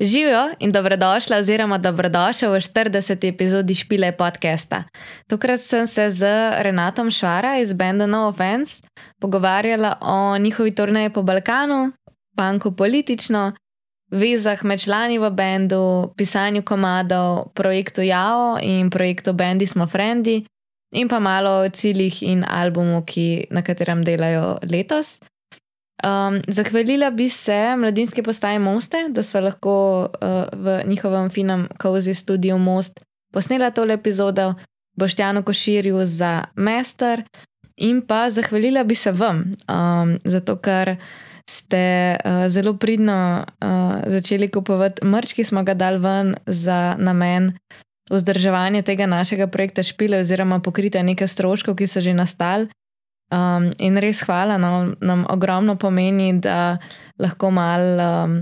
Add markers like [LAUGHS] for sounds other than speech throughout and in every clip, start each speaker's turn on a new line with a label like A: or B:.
A: Živijo in dobrodošla, oziroma dobrodošel v 40. epizodi Špile podcasta. Tokrat sem se z Renatom Švara iz Benda No Offense pogovarjala o njihovi turneji po Balkanu, banku politično, vezah med člani v bendu, pisanju komadov, projektu Jao in projektu Bendi smo Frendi, in pa malo o ciljih in albumu, ki, na katerem delajo letos. Um, zahvalila bi se mladinski postaji Moste, da smo lahko uh, v njihovem finem kozi studiu Most posnela tole epizodo, Boštjanu Koširju za Mester in pa zahvalila bi se vam, um, zato ker ste uh, zelo pridno uh, začeli kupovati mrč, ki smo ga dali ven za namen vzdrževanja tega našega projekta Špile oziroma pokritja nekaj stroškov, ki so že nastali. Um, in res hvala, no, nam ogromno pomeni, da lahko malo um,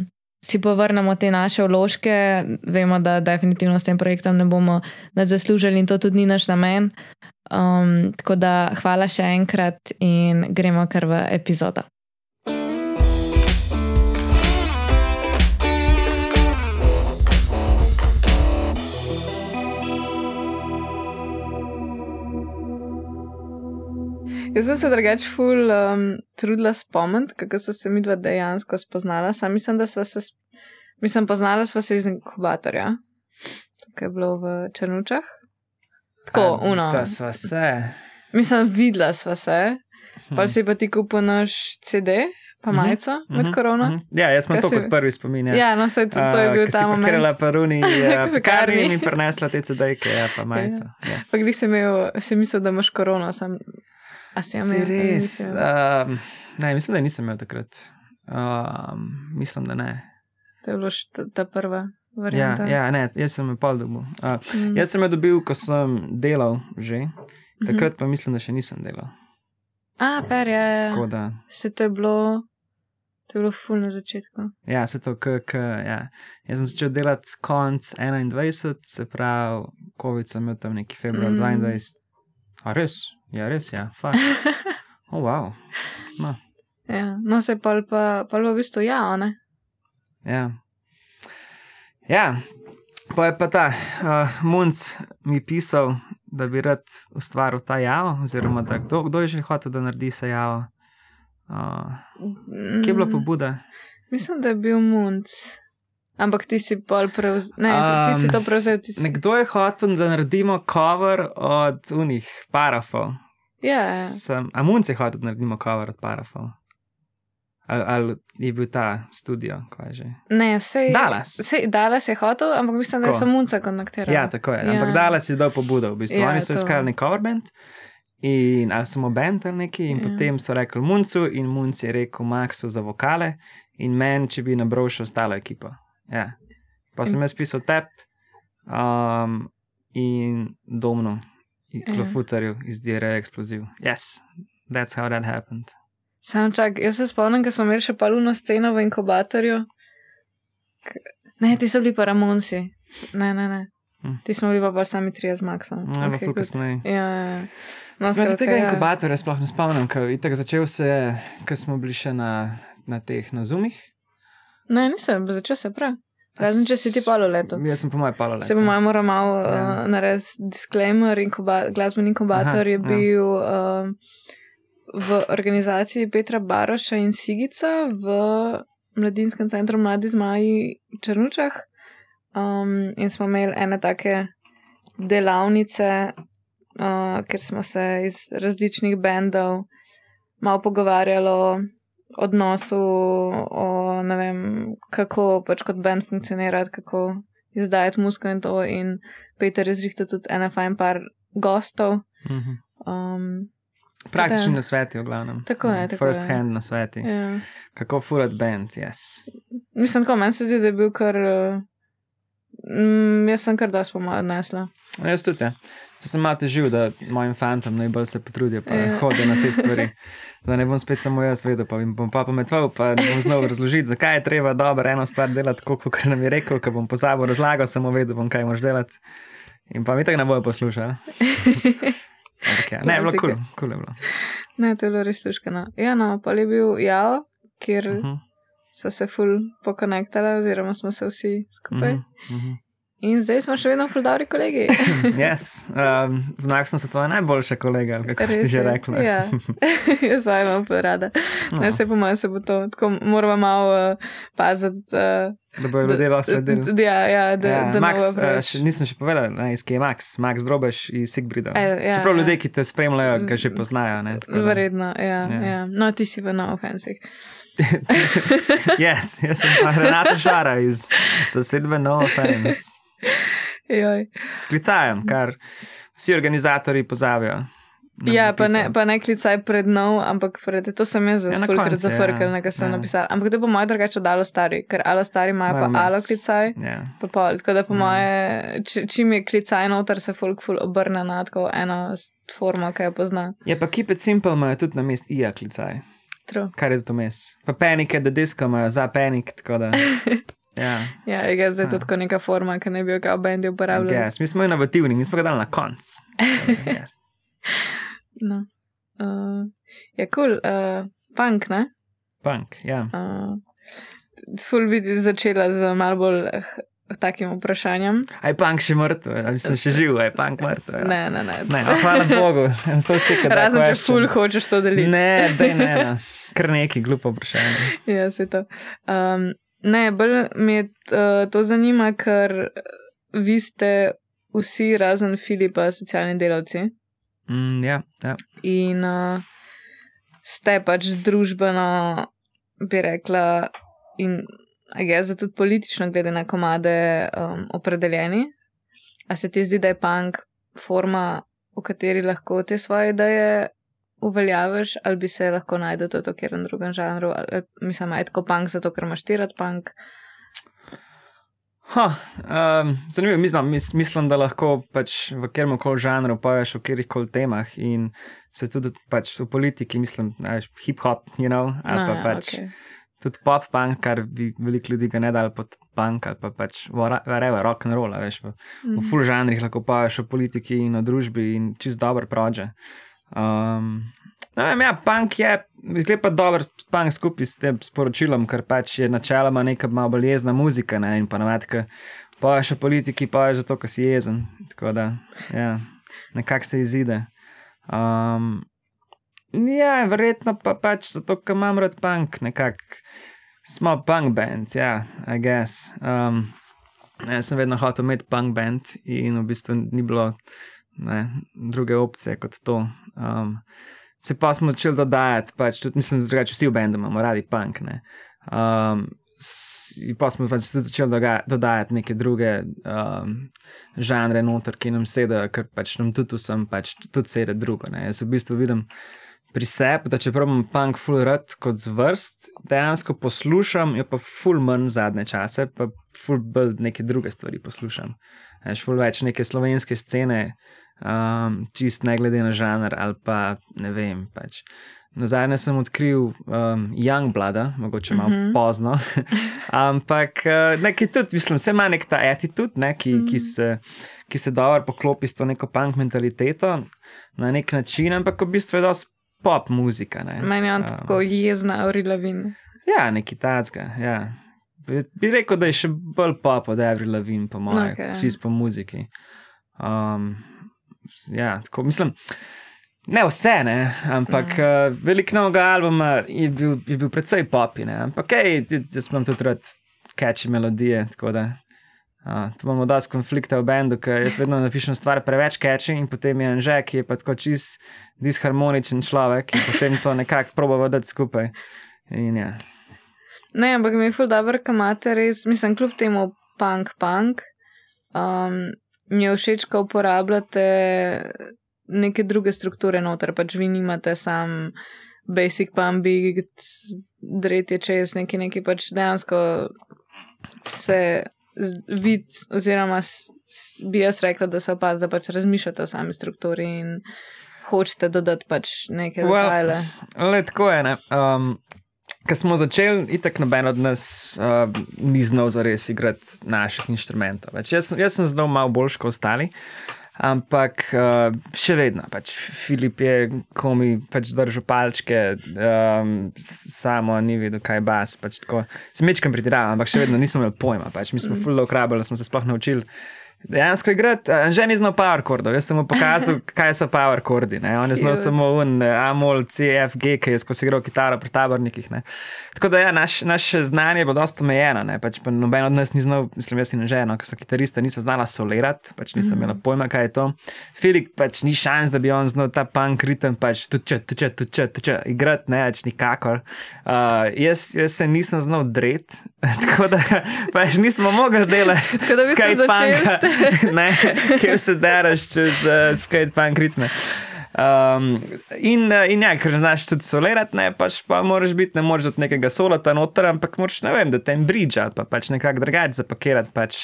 A: si povrnemo te naše vložke. Vemo, da definitivno s tem projektom ne bomo zaslužili in to tudi ni naš namen. Um, tako da hvala še enkrat in gremo kar v epizodo. Jaz sem se drugače ful um, trudila spomniti, kako so se mi dva dejansko spoznala. Sam mislim, da sva se, mislim, poznala sva se iz inkubatorja, ki je bilo v Črnučah. Tako,
B: A,
A: uno.
B: Da sva se.
A: Mislim, videla sva se, pa
B: Hm.
A: si pa ti kupil naš CD, pa
B: Mhm,
A: majico med
B: Mhm,
A: korona.
B: mhm. Ja, jaz sem to
A: si-
B: kot prvi spomin.
A: Ja, ja no, se to, to je bil ta moment.
B: Ker je paruni,
A: V
B: pekarni in mi prinesla te CD-ke, ja, pa majico. Yes.
A: Pa glih sem imel, sem mislil, da imaš korona, sem. Si imel?
B: res. Um, ne, mislim, da nisem imel takrat. Um, mislim, da ne.
A: To je bilo še ta, ta prva
B: Ja,
A: varianta.
B: ja, ne, jaz sem jo pol dobil. Uh,
A: Mm.
B: jaz sem jo dobil, ko sem delal že,
A: Mhm.
B: takrat pa mislim, da še nisem delal.
A: A, fer je.
B: Tako da,
A: Se to je bilo, to je bilo ful na začetku.
B: ja, se to, k, k, ja. Jaz sem začel delati konc 21, se pravi, COVID sem imel tam neki februar
A: Mm.
B: 22. A res? Ja, res, ja, fakt. [LAUGHS] Oh, wow. No,
A: Ja, no, se pa, pol pa v bistvu ja, ne?
B: ja. Ja, pa je pa ta uh, Munc mi pisal, da bi rad ustvaril ta javo, oziroma da kdo, kdo je že hotel, da naredi se javo. Uh, kje je bila
A: Mm,
B: pobuda?
A: Mislim, da je bil Munc. Ampak ti si pol prevzel, ne, um, ti si to prevzel, si.
B: Nekdo je hotel, da naredimo cover od unih parafov.
A: Ja, ja.
B: Sem, a Munc je hotel, da naredimo cover od parafov. Ali, ali je bil ta studio, kaj že?
A: ne, sej.
B: Dallas.
A: Sej, Dallas je hotel, ampak mislim, da je
B: Tako.
A: samo Munca kontaktiral.
B: Ja, tako je.
A: Ja.
B: Ampak Dallas je dal pobudo, v bistvu.
A: Ja,
B: Oni so
A: to.
B: iskali nek cover band. In ali samo band ali neki, in
A: Ja.
B: ja. potem so rekli Muncu, in Munc je rekel Maxu za vokale, in meni, če bi nabral še ostalo ekipo. Ja. Pa sem jaz pisal tep um, in domno, in
A: Ja.
B: klofutarju iz Dire Exploziv. Yes, that's how that happened.
A: Sam čak, jaz se spomnim, ko smo imeli še paluno sceno v inkubatorju. Ne, ti so bili pa Ramonsi. Ne, ne, ne.
B: Hm.
A: Ti smo bili pa bolj sami trije z Maxom.
B: Ne, okay, kasneje.
A: Ja, ja, ja. No,
B: Sem se tega
A: ja.
B: inkubatorja sploh ne spomnim, ker je tako začel se, ker smo bili še na, na teh na zumih.
A: Ne, nisem, začel se prav. Razen, če si ti palo leto.
B: Jaz sem po mojem palo leto.
A: Se bomo moral malo
B: Ja.
A: uh, narediti disclaimer. Inkuba, glasbeni inkubator
B: Aha,
A: je
B: ja.
A: bil uh, v organizaciji Petra Baroša in Sigica v Mladinskem centru Mladi Zmaji v Črnučah. Um, in smo imeli ene take delavnice, uh, kjer smo se iz različnih bendov malo pogovarjali o odnosu, o ne vem, kako pač kot bend funkcionirati, kako izdajati musko in to. In Peter je zrihtel tudi ena fajn par gostov.
B: Mhm.
A: Um,
B: Praktični na sveti, v glavnem.
A: Tako je, tako
B: First
A: je.
B: hand na sveti.
A: ja.
B: Kako furat band, yes.
A: Mislim, tako meni se zdi, da je bil kar. Uh, mm, jaz sem kar dosti pomalo odnesla.
B: No, jaz tudi. Ja. Jaz sem malo težil, da mojim fantom najbolj se potrudijo, pa
A: Ja.
B: hodijo na te stvari. [LAUGHS] Da ne bom spet samo jaz vedel, pa jim bom pa pometoval, pa ne bom znal razložiti, zakaj je treba dobro eno stvar delati, kot nam je rekel, ko bom pozabil razlagal, samo vedel bom, kaj moš delati. In pa mi tako ne bojo poslušali. [LAUGHS] Ampak Ja. Ne, je bilo kul, cool, cool je bilo.
A: ne, to je bilo res tuškano. Ja, no, pa je bil Jao, kjer
B: Uh -huh.
A: So se ful pokonektali, oziroma smo se vsi skupaj.
B: Mhm, mhm.
A: In zdaj smo še vedno ful dobri kolegi. [LAUGHS]
B: Yes, um, z Maxom so tvoje najboljše kolege, ali kako si
A: Res
B: že
A: je.
B: rekla.
A: Ja, [LAUGHS] jaz pa imam ful rada.
B: No,
A: Ne, se po mojem se bo to, tako moramo malo uh, paziti. Uh,
B: da bojo ljudje lahko sedeli.
A: Ja, ja, da,
B: Ja,
A: da
B: Max,
A: preveč.
B: še, nisem še povedal, ne, iz kje je Max, Max Drobeš iz Sigbrida.
A: E, ja,
B: Čeprav
A: ja.
B: ljudje, ki te spremljajo, ga že poznajo. Ne,
A: Verjetno, ja,
B: Ja.
A: ja. No, ti si v no offensih. [LAUGHS]
B: yes, jaz sem pa Renata Šara iz zasedbe No Offense. Sklicajem, kar vsi organizatori pozabijo. nam
A: Ja, pa ne,
B: napisati.
A: pa ne klicaj pred nov, ampak pred, to sem jaz
B: Ja,
A: za
B: na
A: fulkrat
B: koncu,
A: zafrkal,
B: ja.
A: sem
B: Ja.
A: napisal. Ampak to bo moj drugače od alo stari, ker alo stari imajo pa
B: jaz-
A: alo klicaj.
B: Ja.
A: Pa pol, tako da po
B: Mm.
A: moje, či, čim je klicaj noter, se folk ful obrne na tako eno formo, ki jo pozna.
B: Je pa Keep It Simple imajo tudi na mest IA klicaj.
A: True.
B: Kar je to mes. Pa Panic at the Disco imajo za Panic, tako da. [LAUGHS] Ja,
A: Ja, je zdaj
B: Ja.
A: tako neka forma, ki ne bi jo kao bendi uporabljali.
B: yes. mi smo inovativni, mi smo ga dali na konc. [LAUGHS] Yes.
A: No. Uh, je kul, cool, uh, punk, ne?
B: Punk, ja.
A: Uh, ful bi začela z malo bolj takim vprašanjem.
B: Aj punk še mrtev, ali sem še živ, aj punk mrtev. Ja.
A: Ne, ne, ne.
B: Ne, oh, hvala Bogu, [LAUGHS] sem so vsi kaj
A: Razen, če ful hočeš to deliti.
B: Ne, dej ne, ne. Kar neki glupo vprašanje. [LAUGHS]
A: Ja, se to. Um, ne, bolj me uh, to zanima, ker vi ste vsi, razen Filipa, socialni delavci
B: Mm, ja, ja.
A: in uh, ste pač družbeno, bi rekla, in je za tudi politično, glede na komade, um, opredeljeni. A se ti zdi, da je punk forma, v kateri lahko te svoje ideje uveljaviš, ali bi se lahko najdel tudi v katerem drugem žanru? Ali, mislim, da je tako punk, zato ker imaš tirat punk.
B: Ha, um, zanimivo, mislim, mis, mislim, da lahko pač v katerem koli žanru poješ o katerih koli temah in se tudi pač v politiki, mislim, hip-hop, you know, ali
A: No,
B: pa
A: ja,
B: pač
A: okej.
B: Tudi pop-punk, kar bi veliko ljudi ga ne dal pod punk ali pa pač whatever, rock and roll, veš, v, v
A: Mhm.
B: full žanrih lahko poješ o politiki in o družbi in čist dobro prođe. Um, ne vem, ja, punk je, gre pa dober punk skupaj s tem sporočilom, ker pač je načeloma neka malo bolj jezna muzika, ne, in pa navad, ker poješ o politiki, poješ zato, ker si jezen. Tako da, ja, nekako se izide. Um, ja, verjetno pa pač zato, ker imam rad punk, nekako smo punk band, ja, I guess. Um, jaz sem vedno hotel imeti punk band in v bistvu ni bilo ne, druge opcije kot to. Um, se pa smo začeli dodajati, pač tudi mislim, da vsi v bendu imamo radi punk. Ne. Um, pa smo pač tudi začeli dodajati neke druge um, žanre noter, ki nam sedajo, ker pač nam tudi vsem pač tudi sede drugo. Ne. Jaz v bistvu vidim pri sebi, da čeprav imam punk full rad kot zvrst, dejansko poslušam, jo pa full manj zadnje čase, pa full bolj neke druge stvari poslušam. Veš, full več neke slovenske scene, um, čist ne glede na žanr ali pa ne vem. Pač. Na zadnje sem odkril um, Youngblada, mogoče malo
A: Mhm.
B: pozno, [LAUGHS] ampak uh, neki tudi, mislim, se ima nek ta attitude, ne, ki, ki se. Ki se dobro poklopi s to neko punk mentaliteto na nek način, ampak v bistvu je dosti pop muzika. Ne.
A: Meni je on
B: Um,
A: tako jezna, Aurilavin.
B: Ja, neki tacga. Ja. Bi, bi rekel, da je še bolj pop od Avril Lavigne, po mojem, okay. čist po muziki. Um, ja, tako mislim. Ne vse, ne, ampak uh, veliko novega albuma je bil, je bil predvsej popi, ne, ampak hej, jaz imam tudi rad catchy melodije, tako da uh, tu imamo dosti konflikta v bendu, ker jaz vedno napišem stvar preveč catchy in potem je Anže, ki je pa tako čist disharmoničen človek in potem to nekako proba voditi skupaj. In ja.
A: Ne, ampak mi je ful dobro, kam imate res, mislim, kljub temu punk, punk. Um, mi je všeč, ko uporabljate neke druge strukture noter, pač vi nimate sam basic pump, big, dretje čez neki, neki pač dejansko se vid, oziroma s, s, bi jaz rekla, da se opaz, da pač razmišljate o sami strukturi in hočete dodati pač neke
B: Well,
A: detajle.
B: Le tako je. ne. Um, Ko smo začeli, itak noben od nas uh, ni znal zares igrati naših inštrumentov. Več, jaz, jaz sem znal malo boljš kot ostali, Ampak uh, še vedno, pač Filip je komi pač držal palčke, um, samo ni videl, kaj je bas. Pač Smečkam pridiravam, ampak še vedno nismo imeli pojma. Pač mi smo fullo ukrabili, smo se sploh naučili. Dejansko igrati, že ni znal power chordov. Jaz sem mu pokazal, [LAUGHS] kaj so power chordi. On je znal samo un, amol, CF, G, ki je skozi igro kitaro pri tabornikih. Ne. Tako da ja, naš, naše znanje je bilo dosta omejeno. Pač noben od nas ni znal, mislim, jaz in žena, ki so kitariste, niso znala solirati, pač nisem mm. imela pojma, kaj je to. Filip pač ni šans, da bi on znal ta punk ritem, pač tuče, tuče, tuče, tuče, igrati, ne, pač nikakor. Uh, jaz, jaz se nisem znal dret, [LAUGHS] tako da pač nismo mogli [LAUGHS] delati.
A: Tako da bi se začeli. [LAUGHS]
B: ne, ker se deraš čez uh, skatepunk ritme. Um, in, uh, in ja, ker znaš tudi solirati, ne, pač pa moraš biti, ne moreš od nekega solata noter, ampak moraš, ne vem, da te bridge ali pa pač nekako drugače zapakirati, pač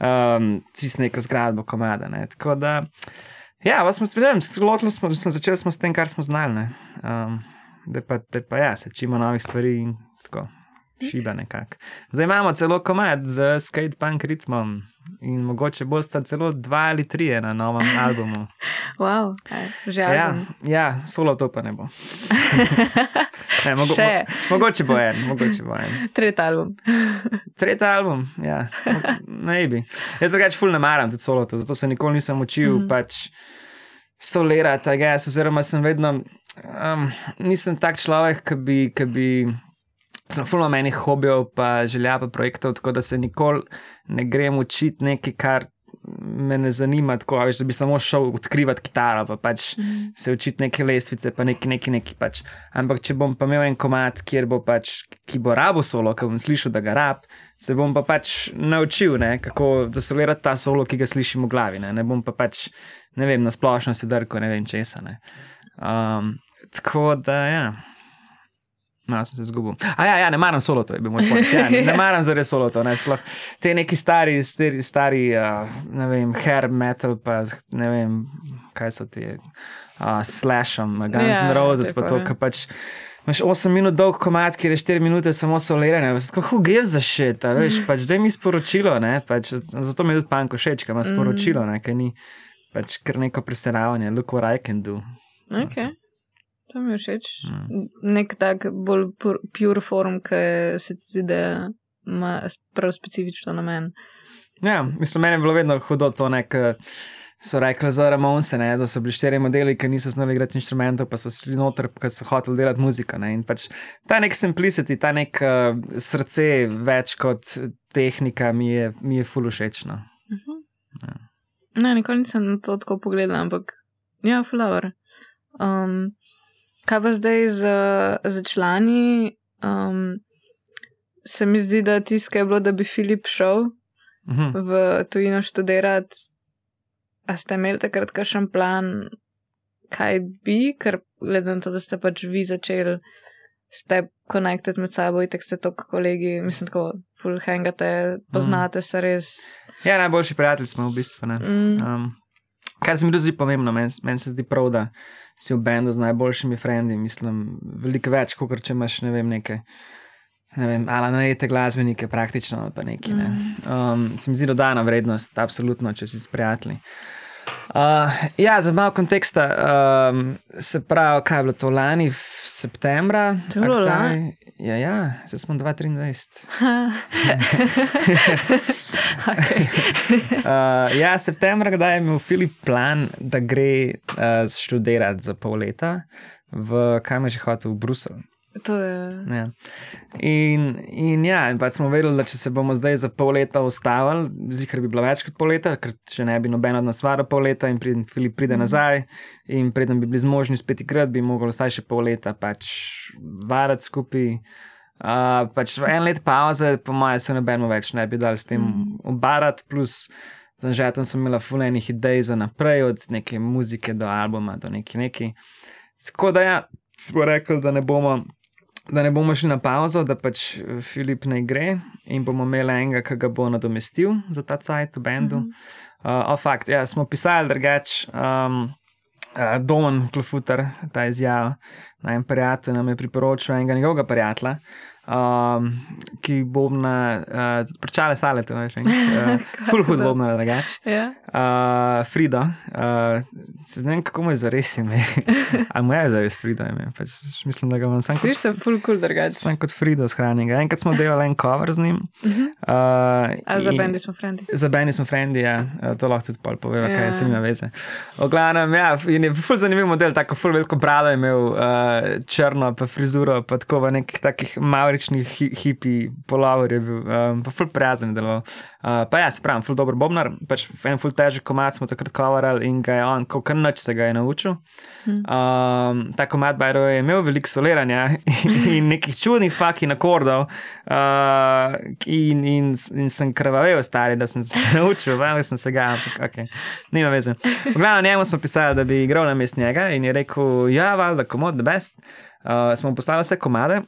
B: um, čisto neko zgradbo komada. Ne. Tako da, ja, vas smo sprejeli, lotili smo, začeli smo s tem, kar smo znali. Um, da pa, da pa ja, se čimo novih stvari in tako šiba nekako. Zdaj imamo celo komad z skatepunk ritmom in mogoče boste celo dva ali tri na novem [LAUGHS] albumu.
A: Wow, že je.
B: Ja, ja, solo to pa ne bo. [LAUGHS] ne, mogo, mo, mogoče bo en, mogoče bo en.
A: Tretji album. [LAUGHS]
B: Tretji album, ja, ne bi. Jaz drugače ful ne maram tudi solo to, zato se nikoli nisem učil mm -hmm. pač solirati, oziroma sem vedno, um, nisem tak človek, ki bi. Ki bi sem fulno menih hobijev, pa želja pa projektov, tako da se nikoli ne grem učiti nekaj, kar me ne zanima, tako veš, da bi samo šel odkrivati kitaro, pa pač mm. se učiti neke lestvice, pa neki, neki, neki pač. Ampak če bom pa imel en komat, kjer bo pač, ki bo rabo solo, ki bom slišal, da ga rab. Se bom pa pač naučil, ne, kako zasolirati ta solo, ki ga slišim v glavi. Ne, ne bom pa pač, ne vem, na splošno se drko, ne vem česa. Ne. Um, tako da, ja. No, sem se zgubil. A ja, ja, ne maram solo, to je bil moj point. Ja, ne, ne maram za res solo, to ne sploh. Te neki stari, stari, stari uh, ne vem, hair metal, pa ne vem, kaj so ti, uh, slashom, Guns ja, N' Roses, pa to, kar pač. Imáš 8 minut dolg komat, ki je 4 minute samo soliranje. Kako gre za še ta, veš, pač zdaj mi sporočilo, ne, pač, zato mi je tudi panko všeč, kaj ima sporočilo, ne, kaj ni pač kar neko preseravanje, look what I can do.
A: Okay. To mi je všeč. Mm. Nek tak bolj pure form, ki se ti zdi, da ima prav specifično namen.
B: Ja, mislim, meni je bilo vedno hudo to, nek, so rekli za Ramonse, ne, da so bili štiri modeli, ki niso znali igrati inštrumentov, pa so šli noter, ker so hoteli delati muziko. Ne, pač ta nek simplicity, ta nek uh, srce več kot tehnika mi je, mi je fulu všečno. Uh
A: mhm. -huh. ja. Ne, nikoli nisem to tako pogledal, ampak ja, flower. Um, Kaj pa zdaj z, z člani? Um, se mi zdi, da tiskaj je bilo, da bi Filip šel uh mhm. -huh. v tujino študirati. A ste imeli takrat kakšen plan, kaj bi, ker glede na to, da ste pač vi začeli, ste konektirati med sabo in tako ste to kolegi, mislim, tako full hangate, poznate uh -huh. se res.
B: Ja, najboljši prijatelji smo v bistvu. Mm. Um, kar se mi zdi pomembno, meni men se zdi prav, da si v bendu z najboljšimi frendi, mislim, veliko več, kot če imaš ne vem, nekaj. Ne vem, ali najete glasbenike, praktično pa neki. Ne. Mm. Um, se mi zdi dodana vrednost, absolutno, če si s prijatelji. Uh, ja, za malo konteksta, um, se pravi, kaj je bilo to lani, v septembra?
A: To je bilo lani.
B: Ja, ja, zdaj smo 2023. [LAUGHS]
A: okay.
B: uh, ja, septembra, kdaj je imel Filip plan, da gre uh, študirati za pol leta v kam je že hotel, v Bruselj. Ja. In, in ja, in pa smo vedeli, da če se bomo zdaj za pol leta ustavili, zihar bi bilo več kot pol leta, ker če ne bi noben od nas varil pol leta in priden Filip pride mm. nazaj in preden bi bili zmožni spet igrati, bi mogli vsaj še pol leta pač varati skupaj. Uh, pač en let pauze, po mojem, se nobeno več ne bi dal s tem mm. obarati, plus za žetom sem imela fulejnih idej za naprej, od neke muzike do albuma, do neki neki. Tako da ja, smo rekli, da ne bomo. Da ne bomo šli na pauzo, da pač Filip ne gre in bomo imeli enega, ki ga bo nadomestil za ta cajt v bendu. Mm -hmm. uh, fakt, ja, smo pisali drugače. Um, uh, Domen Klofuter, ta izjava, naj prijatelj nam je priporočil enega njegovega prijatelja, um, ki bo na uh, prčale sale, to veš, uh, [LAUGHS] full hood bo na drugače.
A: Yeah.
B: uh, Frida. Uh, se ne vem, kako mu je zares ime. [LAUGHS] Ali mu je zares Frida ime? Pač mislim, da ga imam sam
A: Slišiš se full cool drugače.
B: sam kot Frida shranjenega. Enkrat smo delali en cover z njim.
A: Mhm.
B: Uh,
A: A za bendi smo frendi.
B: Za Benny smo frendi, ja. Eh, to lahko tudi pol poveva, kaj
A: Ja.
B: se ima veze. V glavnem, ja, in je ful zanimiv model, tako ful veliko brado je imel, uh, črno, pa frizuro, pa tako v nekih takih mauričnih hi hipi polover je bil, um, pa ful prijazen deloval. Uh, pa ja, se pravi, ful dober bobnar, pač en ful težek komat smo takrat coverali in ga je on, kot noč se ga je naučil. Um, ta komat Bajro je imel veliko soliranja [LAUGHS] in nekih čudnih fucking akordov. Uh, in, in, in sem krvavel, stari, da sem se [LAUGHS] naučil, vem, sem se ga, ampak okay. nima veze. V glavnem, njemu smo pisali, da bi igral na mest njega in je rekel, ja, valjda, komod, the best. Uh, smo poslali vse komade.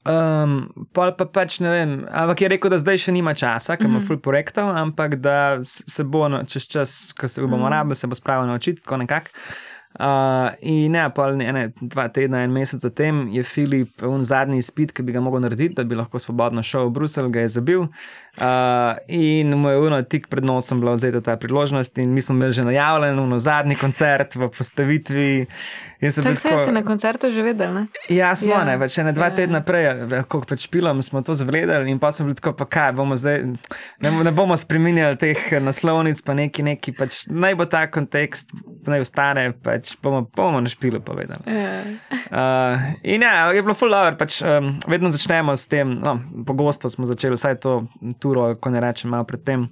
B: Um, pol pa pač ne vem, ampak je rekel, da zdaj še nima časa, ker ima
A: Mhm.
B: full projektov, ampak da se bo no, čez čas, ko se ga bomo
A: Mhm.
B: rabili, se bo spravil naučiti, tako nekako. Uh, in ne, pol ne, ne, dva tedna, en mesec zatem je Filip un zadnji izpit, ki bi ga mogel narediti, da bi lahko svobodno šel v Bruselj, ga je zabil. Uh, in mu je uno tik pred nosom bila odzeta ta priložnost, in mi smo imeli že najavljen uno zadnji koncert v postavitvi.
A: Se
B: tako-
A: si na koncertu že vedel, ne?
B: Ja, smo,
A: Ja.
B: ne, pač ene dva
A: Ja.
B: tedna prej, kot pač pilom, smo to zvedeli in pa smo bili tako, pa kaj, bomo zdaj, ne, ne bomo spremenjali teh naslovnic, pa neki, neki, pač naj bo ta kontekst, naj ostane, pač bomo, bomo na špilu povedali.
A: Ja.
B: Uh, in ja, je bilo full over, pač um, vedno začnemo s tem, no, pogosto smo začeli vsaj to turo, ko ne rečem malo predtem,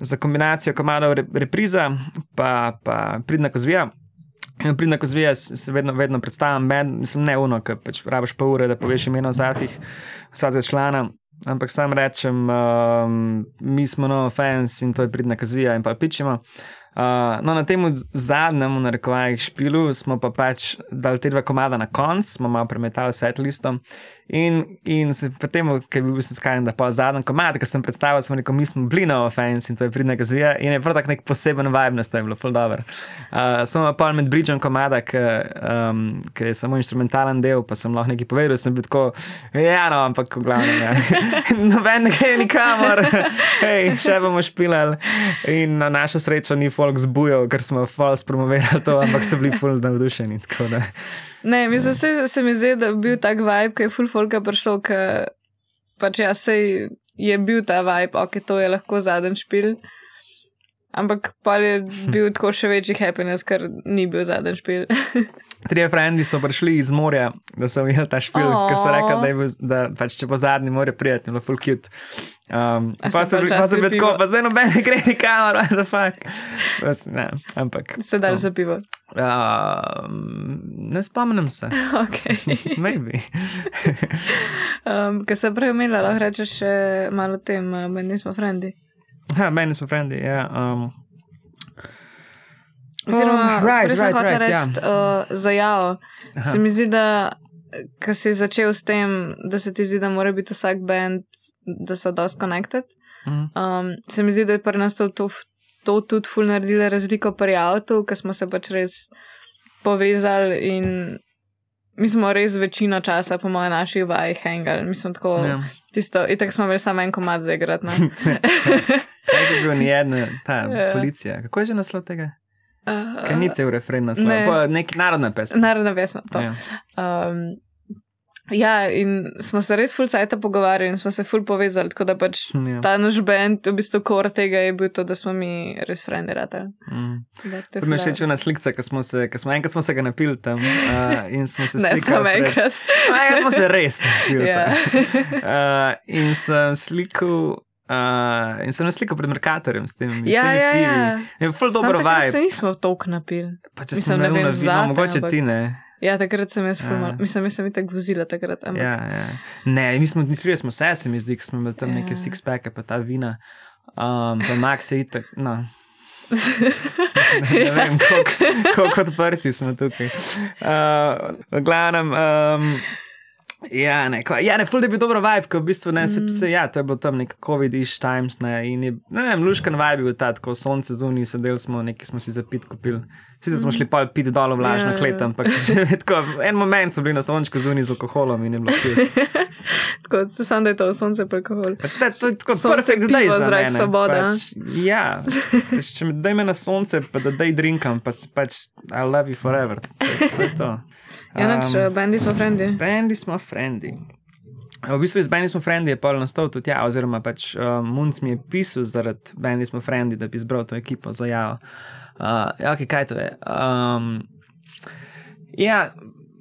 B: za kombinacijo komadov re, repriza, pa, pa pridna kozvija. In Pridna kozvija se vedno, vedno predstavljam, bend, mislim, ne uno, ki pač rabiš pa ure, da poveš imena vsakih, vsakega člana. Ampak sam rečem, um, mi smo no fans in to je pridna kozvija in pa pičimo. Uh, no, na tem zadnjem, v narekovajih, špilu smo pa pač dali te dva komada na konc, smo malo premetali set listom. In, in se potem, ker je bil sem skajen, da pa zadnji komad, ki sem predstavil, smo rekel, mi smo bili no fans in to je pridna kozvija. In je prav tak nek poseben vibe, to je bilo full dobro. Uh, smo pa med bridžem komada, ki um, je samo instrumentalen del, pa sem lahko nekaj povedal, sem bil tako, ja, no, ampak v glavnem, ja. [LAUGHS] noben ne gre nikamor, [LAUGHS] hej, še bomo špilali. In na našo srečo ni folk zbujal, ker smo false promovirali to, ampak so bili full navdušeni. da.
A: Ne, mislim, se, se mi zdi, da je bil tak vibe, ki je full folka prišel, ki pač ja, sej je bil ta vibe, ok, to je lahko zadnji špil. Ampak pa je bil tako še večji happiness, ker ni bil zadnji špil. [LAUGHS]
B: Trije frendi so prišli iz morja, da so ujeli ta špil,
A: Aw.
B: ker so rekli, da, je bil, da pač, če bo zadnji more prijeti, je bilo full cute. Um, pa bili
A: včasih
B: tako, pa zdaj noben gre nikamor, [LAUGHS] what the fuck. Bas, ne, ampak.
A: Se dal za pivo.
B: Um, ne spomnim se. [LAUGHS]
A: Okay. [LAUGHS]
B: Maybe.
A: Um, Ker se prej omenila, lahko rečeš še malo o tem, uh, mi nismo frendi.
B: Ha, meni smo frendi, ja. Um,
A: Oziroma,
B: Um, right,
A: prej sem
B: right,
A: hotela
B: right, ja.
A: reči uh, za.
B: Aha.
A: Se mi zdi, da ko si začel s tem, da se ti zdi, da mora biti vsak band, da so dosti connected.
B: mm,
A: Um, se mi zdi, da je pri nas to, to, to tudi ful naredilo razliko pri avtu, ker smo se pač res povezali in mi smo res večino časa, po mojem, naših vaj hangali. Mi smo tako,
B: ja.
A: tisto, in tako smo imeli samo en komad za igrati. ne. [LAUGHS] [LAUGHS]
B: Kaj je bil nijedna, ta
A: Ja.
B: policija? Kako je že naslov tega?
A: Uh,
B: Kaj ni cel refren naslov?
A: ne.
B: Ne. Nek narodna pesem.
A: Narodna pesma. to.
B: Ja.
A: Um, ja, in smo se res full cajta pogovarjali in smo se full povezali, tako da pač
B: Ja.
A: ta naš band, v bistvu kor tega je bil to, da smo mi res frendi ratali.
B: Mm.
A: To je
B: To mi je
A: ful
B: všeč na slikce, ki smo se, ki smo enkrat smo se ga napili tam uh, [LAUGHS] in smo se
A: Ne,
B: slikali.
A: samo
B: pred-
A: enkrat.
B: Enkrat smo se res napili. [LAUGHS]
A: Ja.
B: uh, in sem slikal. Uh, in sem naslikal pred Merkatorjem s tem. s
A: Ja,
B: temi
A: ja,
B: pivi.
A: ja.
B: Je
A: Samo
B: dobro
A: takrat se nismo toliko napili.
B: Pa če
A: mislim,
B: smo
A: ne vem, zate,
B: mogoče
A: ampak-
B: ti ne.
A: Ja, takrat sem jaz ful,
B: Ja.
A: mal- mislim, jaz sem itak vozila takrat. Ampak,
B: Ja, ja. Ne, mi smo, nisli smo se, se mi zdi, smo imeli tam
A: Ja.
B: neke six-packe, pa ta vina. Um, pa Max je itak, no. [LAUGHS] ne vem, koliko- koliko odprti smo tukaj. Uh, v glavnem, um, [LAUGHS] Ja, ne, kva, ja, ne, ful je bil dobro vibe, ko v bistvu ne,
A: Mm.
B: se, ja, to je bilo tam nek COVID-ish times, ne, in je, ne vem, luškan vibe je bil ta, tako sonce zunaj, sedeli smo, nekaj smo si za pit kupili. Sicer smo šli pol pit dol v vlažno
A: Ja, ja.
B: klet, ampak [LAUGHS] tako, en moment so bili na sončku zunaj z alkoholom in je bilo kul. [LAUGHS]
A: Tako, se sam da je to sonce pa alkohol.
B: Pa te- To je tako
A: Sonce,
B: day za
A: zrak, svoboda.
B: Pač, ja, pač, če me daj me na sonce, pa da daj drinkam, pa si pač I love you forever. To, to je to. [LAUGHS]
A: Ja, nač,
B: Um,
A: bendi smo frendi.
B: Bendi smo frendi. V bistvu iz Bendi smo frendi je pol nastal tudi ja, oziroma pač um, Munc mi je pisal zaradi Bendi smo frendi, da bi zbral to ekipo za javo. Uh, ja, okay, kaj to je? Um, ja,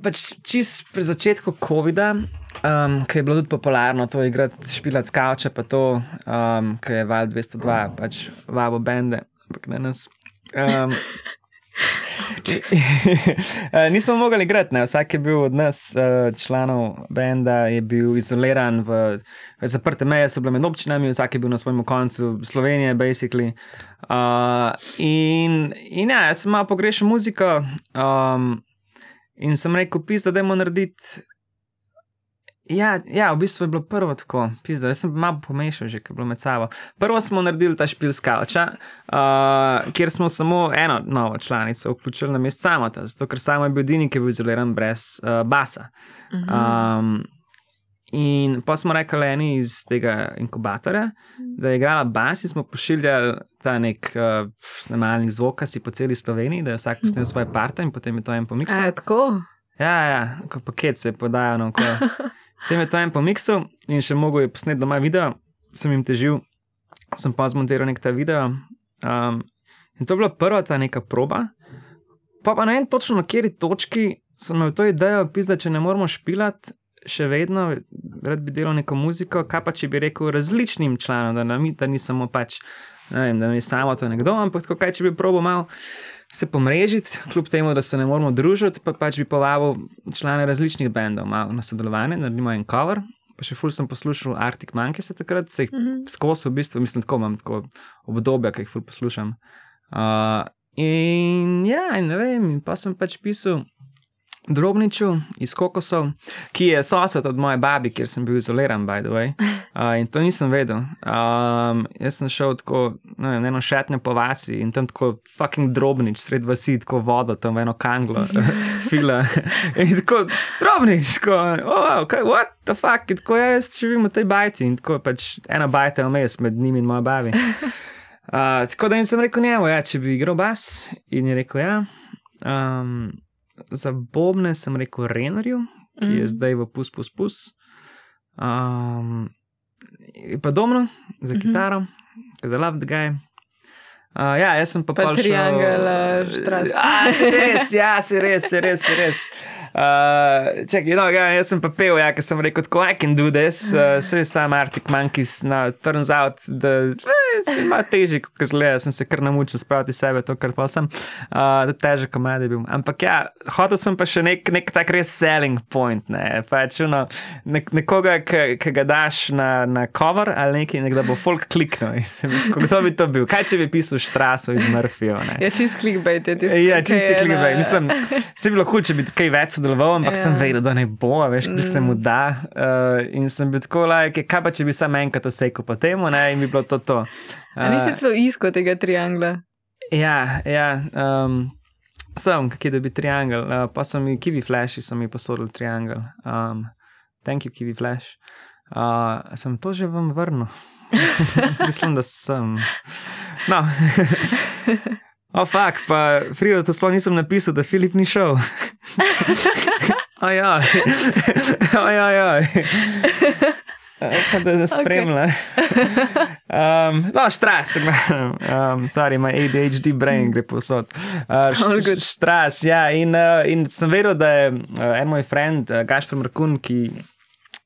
B: pač čist pri začetku COVID-a, um, ki je bilo tudi popularno to igrati, špilat skavče, pa to, um, ki je Val 202, pač vabo bende, ampak ne nas. Um, [LAUGHS] [LAUGHS] Nismo mogli igrati, vsak je bil od nas, eh, članov benda, je bil izoliran v v zaprte meje, so bile med občinami, vsak je bil na svojem koncu Slovenije, basically. Uh, in, in ja, sem malo pogrešal muziko um, in sem rekel, pisa, da dajmo narediti. Ja, ja, v bistvu je bilo prvo tako, pizda, jaz sem malo pomešal že, ker je bilo med sabo. Prvo smo naredili ta špil skavča, uh, kjer smo samo eno novo članico vključili na mest samota, zato ker samo je bil edini, ki je bil izoliran brez uh, basa. Um, in pa smo rekli eni iz tega inkubatorja, da je igrala bas in smo pošiljali ta nek uh, snemalnik zvoka si po celi Sloveniji, da je vsak posnel svoje parte in potem je to en pomix.
A: A je tako?
B: Ja, ja, kot paket se podajo na oko. Tem je to en pomiksu in še mogo je posnet doma video, sem jim težil, sem pa zmontiral nek ta video. Um, in to je bila prva ta neka proba. Pa pa ne vem točno na kateri točki sem imel to idejo, pisa, če ne moramo špilati. Še vedno, rad bi delal neko muziko, kaj pa če bi rekel različnim članom, da, nam, da ni samo pač, ne vem, da ni samo to nekdo, ampak tako, kaj če bi probo malo se pomrežiti, kljub temu, da se ne moramo družiti, pa pač bi povabil člane različnih bendov na sodelovanje, naredimo en cover. Pa še ful sem poslušal Arctic Monkeys takrat, se jih
A: Mhm.
B: skozi v bistvu, mislim, tako imam tako obdobja, ki jih ful poslušam. Uh, in ja, in ne vem, in pa sem pač pisal. Drobniču iz Kokosov, ki je sosed od moje babi, kjer sem bil izoliran, by the way. [LAUGHS] Uh, in to nisem vedel. Um, jaz sem šel tako, ne vem, eno šetnjo po vasi in tam tako fucking drobnič, sred vasi, tako vodo, tam v eno kanglo, [LAUGHS] fila. In tako drobnič, tako, oh, okay, what the fuck, in tako ja, jaz živim v tej bajti in tako pač ena bajta je vmes med njimi in mojo babi. [LAUGHS] Uh, tako da jim sem rekel, njemu, ja, če bi igral bas, in je rekel, ja. Um, za Bobne sem rekel Renarju, ki je
A: Mhm.
B: zdaj v pus, pus, pus. Um, pa domno za
A: Mhm.
B: kitaro, ki je love the guy. Uh, ja, jaz sem pa
A: Pa
B: pol šel-
A: Triangle, uh, Strass.
B: A, si res, ja, si res, si res, si res. Uh, čakaj, no, ja, jaz sem pa pel, ja, ker sem rekel, tako, I can do this. Uh, Vse sam Arctic Monkeys, no, turns out, da eh, se ima težje, kot zgleda. Sem se kar namučil spraviti sebe, to, kar pa sem. Uh, težek komad je bil. Ampak ja, hotel sem pa še nek, nek tak res selling point. Ne, pač, no, nek, nekoga, ki ga daš na, na cover ali nekaj, nek, da bo folk kliknil. In sem rekel, Kdo bi to bil? Kaj če bi pisal Štraso iz Murphyja?
A: Ja, čist clickbait je tisti.
B: Ja, čisti
A: je
B: klikbej.
A: na-
B: Mislim, se bi bilo huče, če bi kaj več sodeloval, ampak ja. sem vedel, da ne bo, a veš, kaj se mu da. Uh, in sem bil tako, like, kaj pa če bi sam enkrat osekal po tem, in bi bilo to to.
A: A nisi celo iskal tega triangla?
B: Ja, ja. Um, sem, kje da bi triangel. Uh, pa so mi kiwi flashi, so mi posodili triangel. Um, thank you, kiwi flash. Uh, sem to že vam vrnil. [LAUGHS] Mislim, da sem. No. O, [LAUGHS] oh, fuk, pa Frido, to sploh nisem napisal, da Filip ni šel. [LAUGHS] [LAUGHS] Ojoj, ojoj. Pa da ne spremlja. Um, no, štras, um, sorry, my ADHD brain gre posod. Uh, štras, ja, in, uh, in sem vedel, da je uh, en moj friend, uh, Gašpor Markun, ki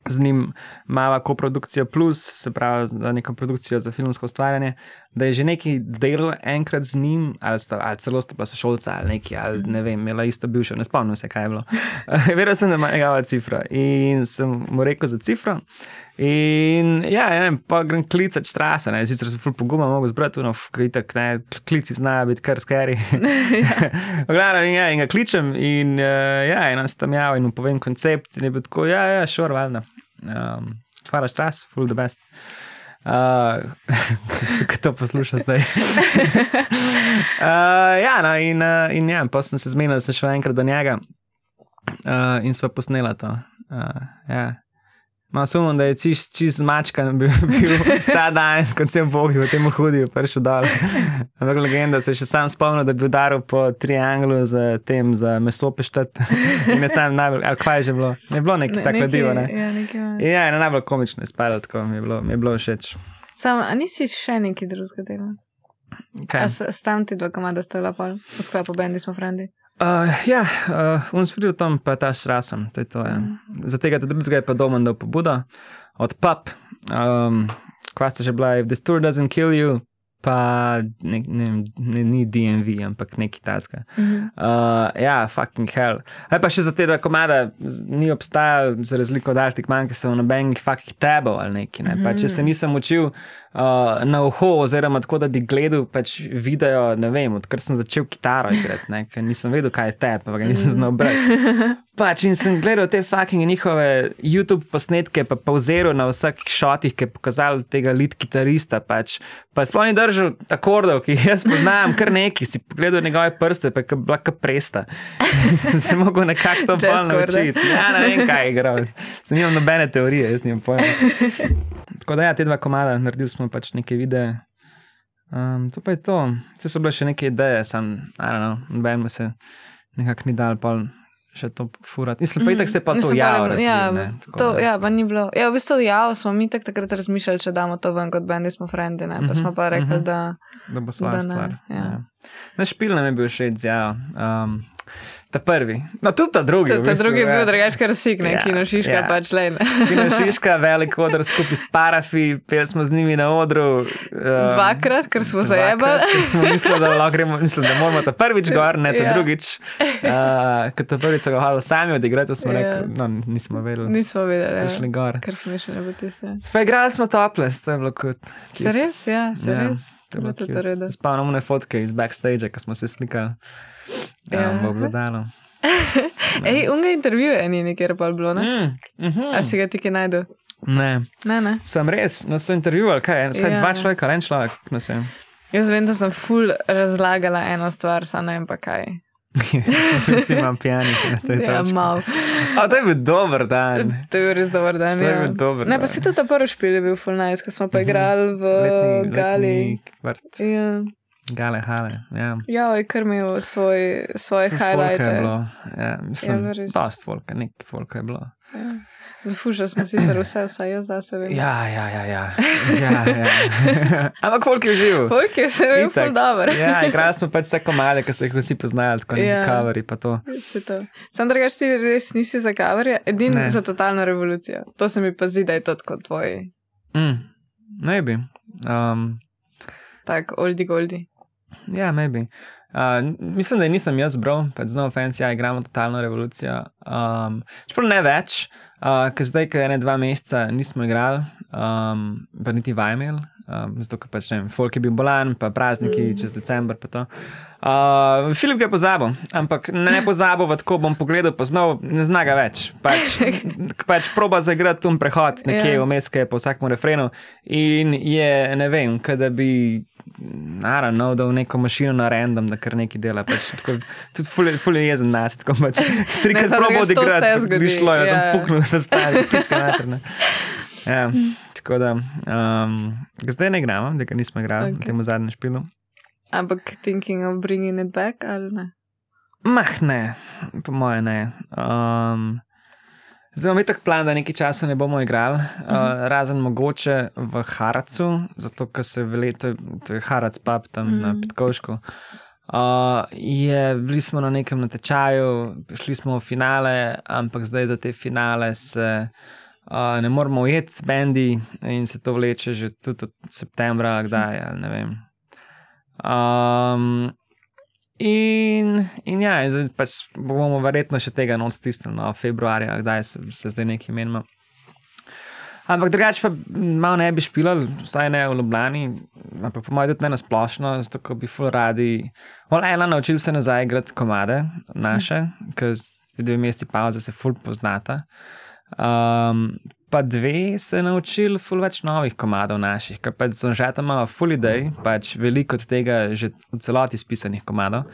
B: z njim ima koprodukcijo plus, se pravi za neko produkcijo za filmsko ustvarjanje, da je že neki delal enkrat z njim, ali, sta, ali celo sta bila sošolca ali neki, ali ne vem, imela ista bivša, ne spomnim se, kaj je bilo. [LAUGHS] Vedel sem, da ima njegova cifra in sem mu rekel za cifro. In ja, ja vem, pa grem klicati strase, ne, sicer sem ful poguma, mogo zbrati, no, kitak, ne, klici znajo biti kar skeri. Glavno, in, ja, in ga kličem in uh, ja, in nas tam jav in mu povem koncept in je bil tako, ja, ja, šor, sure, valjda. Um, hvala stras, full the best. [LAUGHS] Uh, Kaj to posluša zdaj? uh, [LAUGHS] ja, no, in, uh, in ja, pa sem se zmenil, da sem šel enkrat do njega uh, in sva posnela to. Uh, ja. No, sumim, da je čist, čist zmačkan bil, [LAUGHS] bil ta dan, ko sem bogil v tem hudiju, prišel dol. Ampak legenda se še sam spomnil, da bi udaril po trianglu za tem, za meso peštet. [LAUGHS] In ne sam najbolj, ali kaj je že bilo? Ne bilo nekaj ne, tako divo, ne?
A: Ja, nekaj.
B: Ja, eno najbolj komično je spalo, tako mi je bilo, mi je bilo všeč.
A: Sam, a nisi še nekaj drugega dela?
B: Kaj?
A: Stam ti dva komada sta bila pol, v sklepu bendi smo frendi.
B: Uh, ja, uh, unsvril tam pa ta šrasem, to je to. Ja. Mm. Za tega drugega je pa doma dal pobudo od pap. Um, Kva sta že bila, if this tour doesn't kill you, pa ne, ne, ne, ni DMV, ampak neki taska. Mm -hmm. uh, ja, fucking hell. Aj pa še za te dva komada ni obstajal, za razliko od Arctic Monkey, so v nobenih fucking tebo ali neki. Ne? Mm -hmm. pa, če se nisem učil uh, na uho, oziroma tako, da bi gledal pač video, ne vem, odkar sem začel kitaro igrati, ker nisem vedel, kaj je tep, ampak nisem znal brati. Pač in sem gledal te fucking njihove YouTube posnetke, pa pauziral na vsakih šotih, ki je pokazal tega lead kitarista. Pač. Pa sploh ni držal akordov, ki jaz poznam, kar neki si pogledal njegove prste, pa je bila kar presta. [LAUGHS] sem se mogel nekako to bolj naučiti. Ja, ne vem, kaj je igral. Sem imel nobene teorije, jaz nimam pojma. [LAUGHS] Tako da ja, te dva komada, naredili smo pač neke videe. Um, to pa je to. Te so bile še neke ideje, sam, I don't know, noben se nekako ni dal pol še to furati. Mislim, pa itak se pa to javlja.
A: Ja, to, ja, pa ni bilo. Ja, v bistvu javno smo mi tak takrat razmišljali, če damo to ven kot bendi, smo frendi, ne, pa smo pa rekli, da.
B: Da bo svoja stvar. Ja. Ja. Na špil nam je bil še izjav. Um, Ta prvi, no tudi ta drugi.
A: Ta, ta bistvu, drugi je bil ja. drugačen, kar si ne, ja, kino Šiška, ja. pač le. [LAUGHS]
B: kino Šiška, [LAUGHS] velik odr skupaj s parafi, peli smo z njimi na odru.
A: Um, dvakrat, ker smo zajebali.
B: smo mislili, da, gremo, mislim, da moramo ta prvič gor, ne ta ja. drugič. [LAUGHS] Uh, ker ta prvič so ga hvala sami odigrati, smo ja. rekli, no nismo vedeli.
A: Nismo vedeli,
B: da šli gor.
A: Ker smo še ne bo tiste.
B: Pa igrali smo topless, to je bilo kot.
A: Se res, ja, se ja, res.
B: Spomnimo ne fotke iz backstage, ko smo se slikali. Ja, ja. bo gledalo. [LAUGHS]
A: Ej, unga intervju je ni nekjer pa bilo, ne? Mm, mm -hmm. A si ga ti kaj najdu?
B: Ne.
A: Ne, ne.
B: Sem res, no so intervjuvali, kaj, saj ja. dva človeka, en človek, ne sem.
A: Jaz vem, da sem ful razlagala eno stvar, sa ne vem pa kaj. [LAUGHS]
B: Vsi imam pijani, na tej
A: ja,
B: točki.
A: mal.
B: A, to je bil dober dan.
A: To je bil res dober dan,
B: To je
A: ja.
B: bil dober
A: Ne, pa
B: dan.
A: si tudi ta prvi špil je bil ful nice, ko smo pa igrali v Gali.
B: Vrt.
A: Ja.
B: Gale, hale. Ja.
A: Ja, je kar imel svoj, svoje highlighte.
B: je bilo. Ja, mislim,
A: bilo res.
B: dost folka, nek folka je bilo.
A: Ja. Zafušali smo sicer vse, vsaj jaz zase vem.
B: Ja, ja, ja. ja. ja, ja. [LAUGHS] Ampak folk je živ.
A: Folk je se bil ful dober.
B: Ja, igrali smo pač vse komade, ki so jih vsi poznali, tako neki
A: Ja.
B: kaveri pa to.
A: Se to. Sam drugač ti res nisi za kavarje, edin
B: Ne.
A: za totalno revolucijo. To se mi pa zdi, da je to kot tvoj,
B: Mm, maybe. Um,
A: tak oldi goldi.
B: Ja, maybe. Uh, mislim, da nisem jaz bral, pač zelo fancy, ja, igramo totalno revolucijo. Um, Čeprav ne več, uh, ker zdaj, ker ene dva meseca nismo igrali, um, pa niti vajmel, um, zato ker pač ne vem, folk je bil bolan, pa prazniki mm. čez decembr. to. Uh, Filip ga je pozabil, ampak ne pozabil, tako bom pogledal, poznal, ne zna ga več. Pač, [LAUGHS] pač proba zaigrati tu prehod, nekje
A: Ja.
B: vmes, ki je po vsakem refrenu. In je, ne vem, kaj da bi, naravno, dal neko mašino na random, da kar nekaj dela. Pač, tako, tudi ful, je- ful je jezen nas, tako pač. [LAUGHS] Trikrat probo odigrati, bi šlo, jaz sem
A: ja.
B: puknil, se mater. ne. [LAUGHS] Ja, tako da, um, zdaj ne igramo, da ga nismo igrali okay.
A: Ok.
B: na tem zadnjem špilu.
A: Ampak thinking of bringing it back ali ne?
B: Mah, ne, po moje ne. Um, zdaj imamo tako plan, da nekaj časa ne bomo igrali, uh, razen mogoče v Haracu, zato ker se v letu, to je Harac pub tam mm. na
A: Mhm.
B: Petkovšku. Uh, je, bili smo na nekem natečaju, šli smo v finale, ampak zdaj za te finale se uh, ne moramo ujeti s bendi in se to vleče že tudi od septembra, kdaj, ali ne vem. Um, in, in ja, in zdaj pač bomo verjetno še tega noč stisnili, no, februarja, kdaj se, se zdaj nekaj menimo. Ampak drugače pa malo ne bi špilal, vsaj ne v Ljubljani, ampak po mojem tudi ne na splošno, zato ko bi ful radi. Ola ena naučil se nazaj igrati komade naše, ker ti dve mesti pauze se ful poznata. Um, pa dve se naučil ful več novih komadov naših, ker pač zonžata imamo ful idej, pač veliko od tega že v celoti spisanih komadov.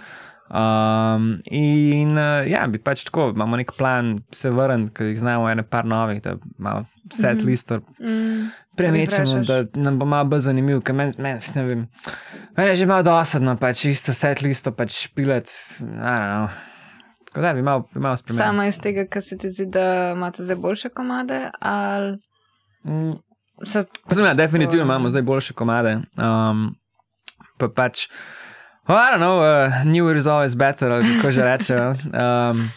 B: Um, in uh, ja, bi pač tako, imamo nek plan, se vrniti, ker jih znamo ene par novih, da imamo set
A: Mhm.
B: list,
A: Mm.
B: premečemo,
A: refreshaš.
B: da nam bo malo bolj zanimiv, ker meni men, ne vem. Meni je že malo dosadno, pač isto set listo, pač špilet. Tako da bi malo, bi malo spremenil.
A: Samo iz tega, kar se ti zdi, da imate zdaj boljše komade, ali
B: Mm. Zdaj, ja, definitivno imamo zdaj boljše komade. Um, pa pač, well, I don't know, uh, new is always better, ali kako že rečejo. Um,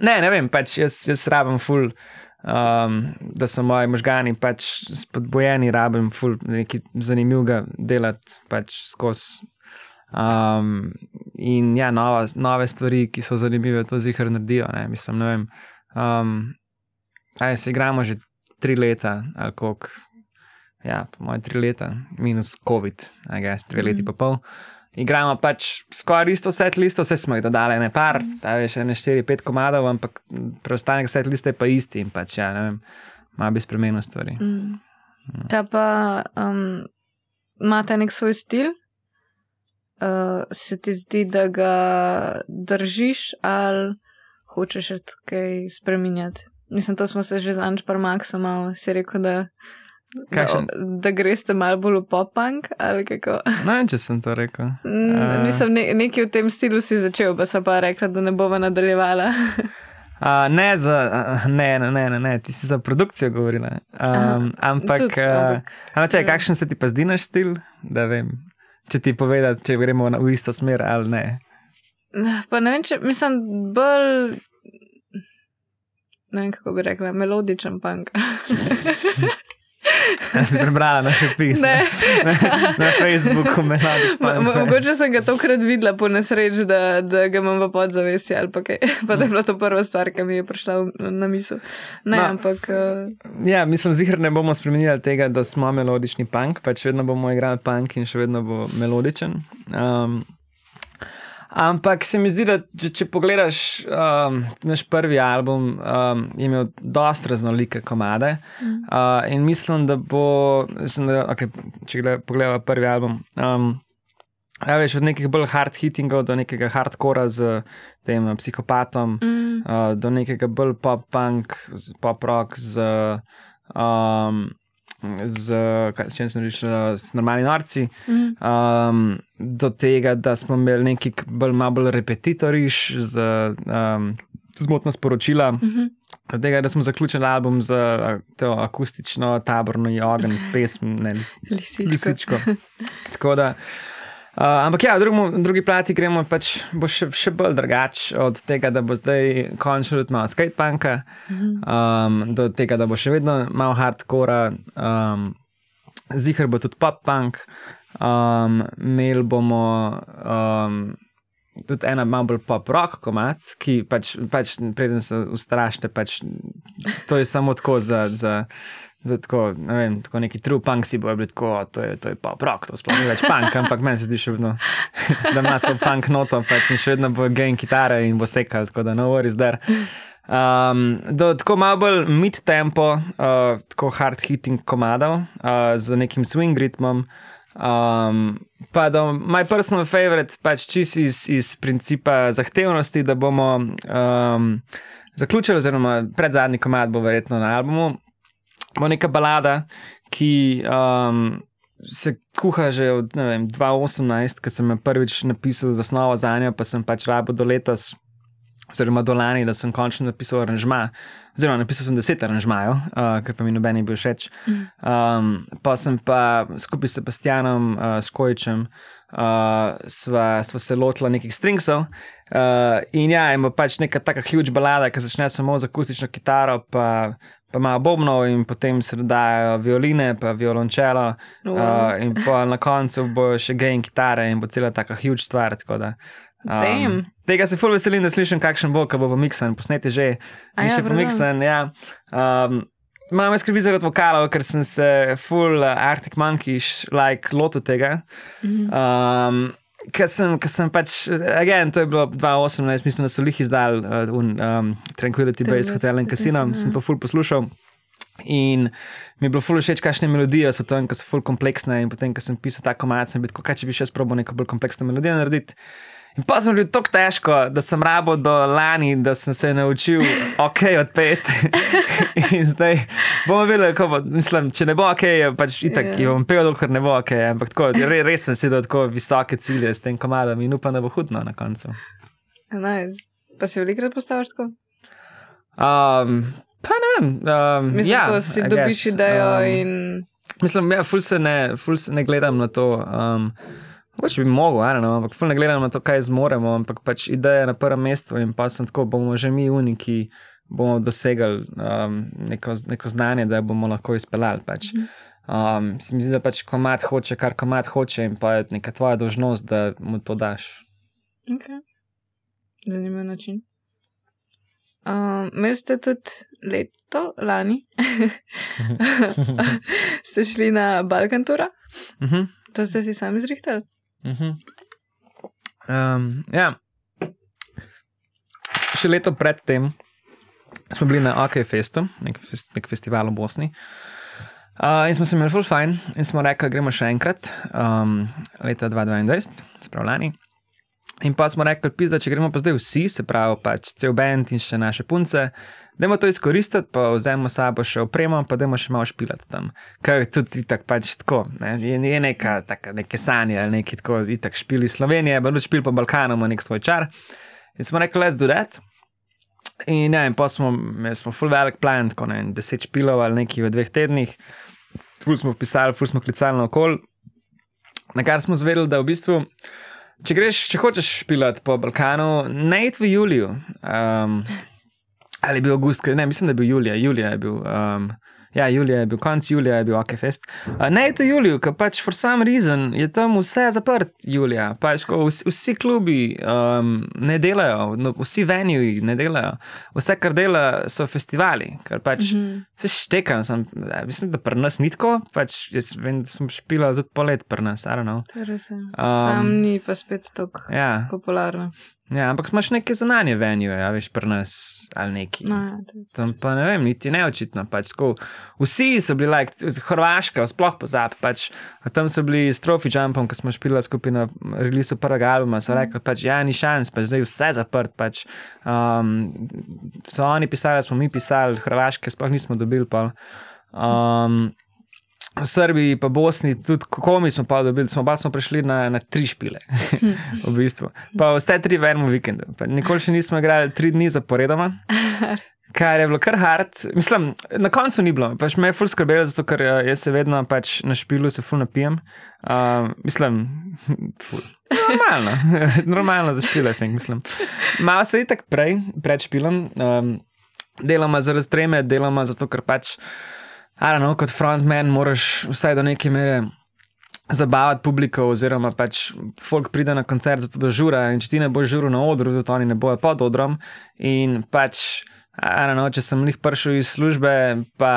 B: ne, ne vem, pač jaz, jaz rabim ful. Um, da so moji možgani pač spodbojeni, rabim ful nekaj zanimivega delati pač skozi. Um, in ja, nova, nove stvari, ki so zanimive, to zihar naredijo. Ne? Mislim, ne vem. Um, aj se igramo že tri leta, ali koliko. Ja, po mojem, tri leta, minus COVID, aj gess, dve leti pa pol. Igramo pač skoraj isto set listo, vse smo jih dodali, ne par, ta veš, ne štiri, pet komadov, ampak preostanek set liste je pa isti in pač, ja, ne vem, malo bi spremenil stvari.
A: Mm. Kaj pa um, imate nek svoj stil? Uh, se ti zdi, da ga držiš ali hočeš kaj spremenjati? Mislim, to smo se že z Ančpar Maxom malo si rekel, da, da,
B: Kakšen?
A: da greste malo bolj v pop-punk ali kako.
B: Ne če sem to rekel. A.
A: Mislim, ne, nekaj v tem stilu si začel, pa so pa rekla, da ne bova nadaljevala.
B: Uh, [LAUGHS] ne, za, uh, ne, ne, ne, ne, ne, ti si za produkcijo govorila. Um, ampak,
A: Tudi,
B: uh,
A: ampak,
B: ampak čaj,
A: ja.
B: kakšen se ti pa zdi naš stil, da vem, če ti povedati, če gremo na, v isto smer ali ne.
A: Pa ne vem, če mislim, bolj. Ne vem, kako bi rekla, melodičen punk. [LAUGHS]
B: Ja, si prebrala naše pisme.
A: Ne. [LAUGHS]
B: na, Facebooku
A: Mogoče sem ga tokrat videla po nesreči, da, da ga imam v podzavesti ali pa kaj. Pa da je bila to prva stvar, ki mi je prišla na misel. Ne,
B: No.
A: ampak. Uh,
B: Ja, mislim, zihar ne bomo spremenili tega, da smo melodični punk, pač vedno bomo igrali punk in še vedno bo melodičen. Um, ampak se mi zdi, da če, če pogledaš um, naš prvi album, um, je imel dosta raznolike komade. Uh, in mislim, da bo, mislim, da, okay, če gleda, pogledamo prvi album. Um, Ja, veš, od nekih bolj hard hittingov do nekega hardcora z tem uh, psihopatom,
A: mm,
B: uh, do nekega bolj pop-punk, pop-rock z, um, z, kaj, s čim sem rešil, s normalni norci,
A: mm,
B: um, do tega, da smo imeli neki bolj, malo bolj repetitoriš z um, zmotna sporočila.
A: mhm.
B: Do tega, da smo zaključili album z to akustično, taborno ogen, pesem, ne,
A: Lisičko.
B: lisičko. Tako da. Uh, ampak ja, v v drugi plati gremo pač bo še, še bolj drugače od tega, da bo zdaj končno tudi malo skatepunka, um, do tega, da bo še vedno malo hardcore, um, zihar bo tudi pop-punk, um, imeli bomo um, tudi ena malo bolj pop-rock komat, ki pač, pač preden se ustrašite, pač to je samo tako za. za Za tako, ne vem, tako neki true punk si bo bili tako, "O, to je, to je pop rock, to sploh ni več punk, ampak meni se zdi še vedno, [LAUGHS] da ima to punk noto pač in še vedno bo gain kitare in bo sekal, tako da no worries there. Um, do tako malo bolj mid-tempo, uh, tako hard hitting komadov uh, z nekim swing ritmom. Um, pa da moj personal favorite, pač čisi iz, iz principa zahtevnosti, da bomo um, zaključili, oziroma pred zadnji komad bo verjetno na albumu, bo neka balada, ki um, se kuha že od vem, 2018, ko sem jo prvič napisal za osnovo za njo, pa sem pač rabo do letos. Oziroma, do lani, da sem končno napisal aranžma, oziroma napisal sem deset aranžmajev, uh, ker pa mi noben ni bil všeč. Um, pa sem pa skupaj s Sebastianom uh, Skojčem uh, sva, sva se lotila nekih stringsov. Uh, in ja, ima pač neka taka huge balada, ki začne samo z akustično kitaro, pa, pa ima bobnov, in potem se dodajo violine, pa violončelo. Uh, in pa na koncu bo še gain kitare in bo cela taka huge stvar. tako Da,
A: Damn.
B: tega se ful veselim, da slišim, kakšen bo, ko bo miksan, posneti že.
A: A
B: In
A: ja,
B: še
A: prav.
B: pomiksan, ja. Um, Imam me skrbi zaradi vokalov, ker sem se full uh, Arctic Monkeys like lotil tega. Um, Ker sem, ker sem pač, again, to je bilo 2018, mislim, da so jih izdali uh, un, um, Tranquility Base Hotel in Casino, sem to full poslušal. In mi je bilo full všeč, kakšne melodije so tam, ki so full kompleksne. In potem, ko sem pisal ta komat, sem bil tako, kaj če bi še sprobil neko bolj kompleksno melodijo narediti. In pa sem bil tako težko, da sem rabo do lani, da sem se naučil ok odpeti. [LAUGHS] in zdaj bomo videli, kako bo. Mislim, če ne bo ok, pač itak,
A: Ja.
B: yeah. bom pel, dokler ne bo ok. Ampak tako, re, res sem si dal tako visoke cilje s tem komadom in upam, da bo hudno na koncu.
A: Nice. Pa se velikrat postaviš tako?
B: Um, pa ne vem. Um,
A: Mislim,
B: ja,
A: ko si
B: I
A: dobiš
B: guess.
A: idejo
B: Um,
A: in.
B: Mislim, ja, ful se ne, ful se ne gledam na to. Um, Mogoče bi mogel, don't know, ampak ful ne gledam na to, kaj zmoremo, ampak pač ideja na prvem mestu in pa sem tako, bomo že mi uniki, bomo dosegli um, neko, neko znanje, da bomo lahko izpeljali. Pač. Um, se mi zdi, da pač komat hoče, kar komat hoče in pa je neka tvoja dožnost, da mu to daš.
A: Okay. Zanimiv način. Um, Imeli ste tudi leto, lani, [LAUGHS] ste šli na Balkan Tura,
B: Uh -huh.
A: to ste si sami zrihtali.
B: -huh. um, ja. Še leto predtem smo bili na OK Festu, nek, fes, nek festival v Bosni. Uh, in smo se imeli full fajn in smo rekli, gremo še enkrat, um, leta 2022, spravljani. In pa smo rekli, pizda, če gremo pa zdaj vsi, se pravi, pač cel bend in še naše punce, Dajmo to izkoristiti, pa vzemimo sabo še opremo, pa dajmo še malo špilati tam. Ker tudi tako pač tako, ne? je, je neka, taka, neke sanje ali neki tako, itak špili Slovenije, pa tudi špil po Balkanu ima nek svoj čar. In smo rekli, let's do that. In ja, in pa smo, smo full velik plan, tako ne, deset špilov ali nekaj v dveh tednih. Ful smo pisali, ful smo klicali na okol. Na kar smo zvedeli, da v bistvu, če greš, če hočeš špilati po Balkanu, ne id v Juliju. Um, ali je bil avgust, ne, mislim, da je bil Julija, Julija je bil. Um, Ja, Julija je bil, konc Julija je bil OKFest. Uh, ne, to je Julij, ker pač for some reason je tam vse zaprt, Julija. Pač, vsi, vsi klubi um, ne delajo, no, vsi venjuji ne delajo. Vse, kar dela, so festivali, ker pač mm -hmm. se štekam. Sem, ja, mislim, da pri nas ni tako, pač jaz vem, da sem špila tudi polet pri nas, I don't know.
A: To. Um,
B: Um,
A: Sam ni pa spet tako
B: Ja,
A: popularno.
B: Ja ampak imaš neke zunanje venjuje, ja, veš, pri nas ali neki.
A: No, ja,
B: Tam pa ne vem, niti neočitno. Pač, tako, vsi so bili, like, Hrvaška, sploh pozab. Pač, tam so bili s Trophy Jumpom, ko smo špili skupaj na releasu prvega albuma. So rekli, pač, ja, ni šans, pač, zdaj vse zaprt. Pač, um, so oni pisali, smo mi pisali, Hrvaške sploh nismo dobili. Pol. Um, V Srbiji, pa Bosni, tudi kako mi smo pa dobili, smo pa smo prišli na, na tri špile, [LAUGHS] v bistvu. Pa vse tri v enem vikendu. Pa nikoli še nismo igrali tri dni zaporedoma, [LAUGHS] kar je bilo kar hard. Mislim, na koncu ni bilo, pač me je ful skrbelo, zato ker eh, jaz se vedno pač na špilu se ful napijem. Uh, mislim, [LAUGHS] ful. Normalno, normalno za špile, think, mislim. Malo se je tako prej, pred špilom, um, deloma zaradi treme, deloma zato, ker pač. Know, kot frontman moraš vsaj do neke mere zabavati publiko, oziroma pač folk pride na koncert, zato da žura. In če ti ne boš žuril na odru, zato oni ne bojo pod odrom. In pač, know, če sem jih prišel iz službe, pa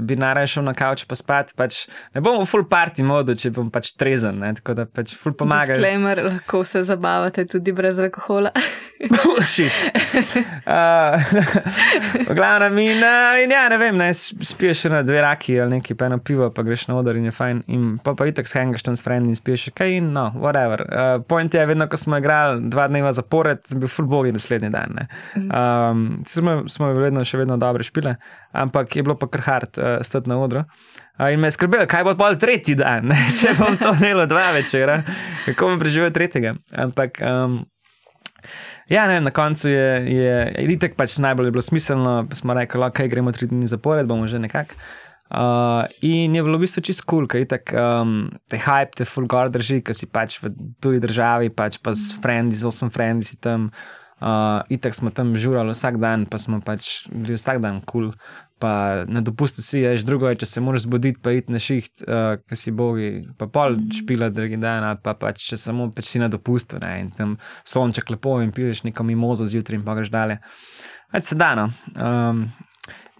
B: bi naraj šel na kavč pa spat, pač ne bom v full party modu, če bom pač trezen. Ne? Tako da pač full pomaga.
A: Disclaimer, lahko se zabavate tudi brez alkohola. [LAUGHS]
B: Bullshit. [LAUGHS] Uh, Glavno mi, na, in ja, ne vem, ne, spiješ na dve raki ali neki pa eno pivo, pa greš na oder in je fajn. In pa pa itek shengaš tam s frendi in spiješ kaj in no, whatever. Uh, point je, vedno, ko smo igrali dva dneva zapored, sem bil full bogi naslednji dan. Ne. Um, smo, smo vedno še vedno dobre špile, ampak je bilo pa kar hard uh, stati na odru. Uh, in me je skrbelo, kaj bo pol tretji dan, [LAUGHS] če bom to delo dva večera, kako bom preživel tretjega. Ampak. Um, Ja, ne, na koncu je, je itek pač najbolj bilo smiselno, pa smo rekli, da okay, gremo tri dni zapored, bomo že nekako. Uh, in je bilo v bistvu čisto kul, cool, itek um, te hype, te full gore drži, ker si pač v tuji državi, pač pa s frendi, z frendi si tam. Uh, itek smo tam žurali vsak dan, pa smo pač bili vsak dan kul. Cool. Pa na dopustu si ješ, drugo je, če se moraš zbuditi, pa iti na šiht, uh, ki si bogi, pa pol špila, drugi dan, ali pa pač če samo pač si na dopustu, ne, in tam sonček lepo in piješ neko mimozo zjutraj in pa greš dalje. Več se dano. Um,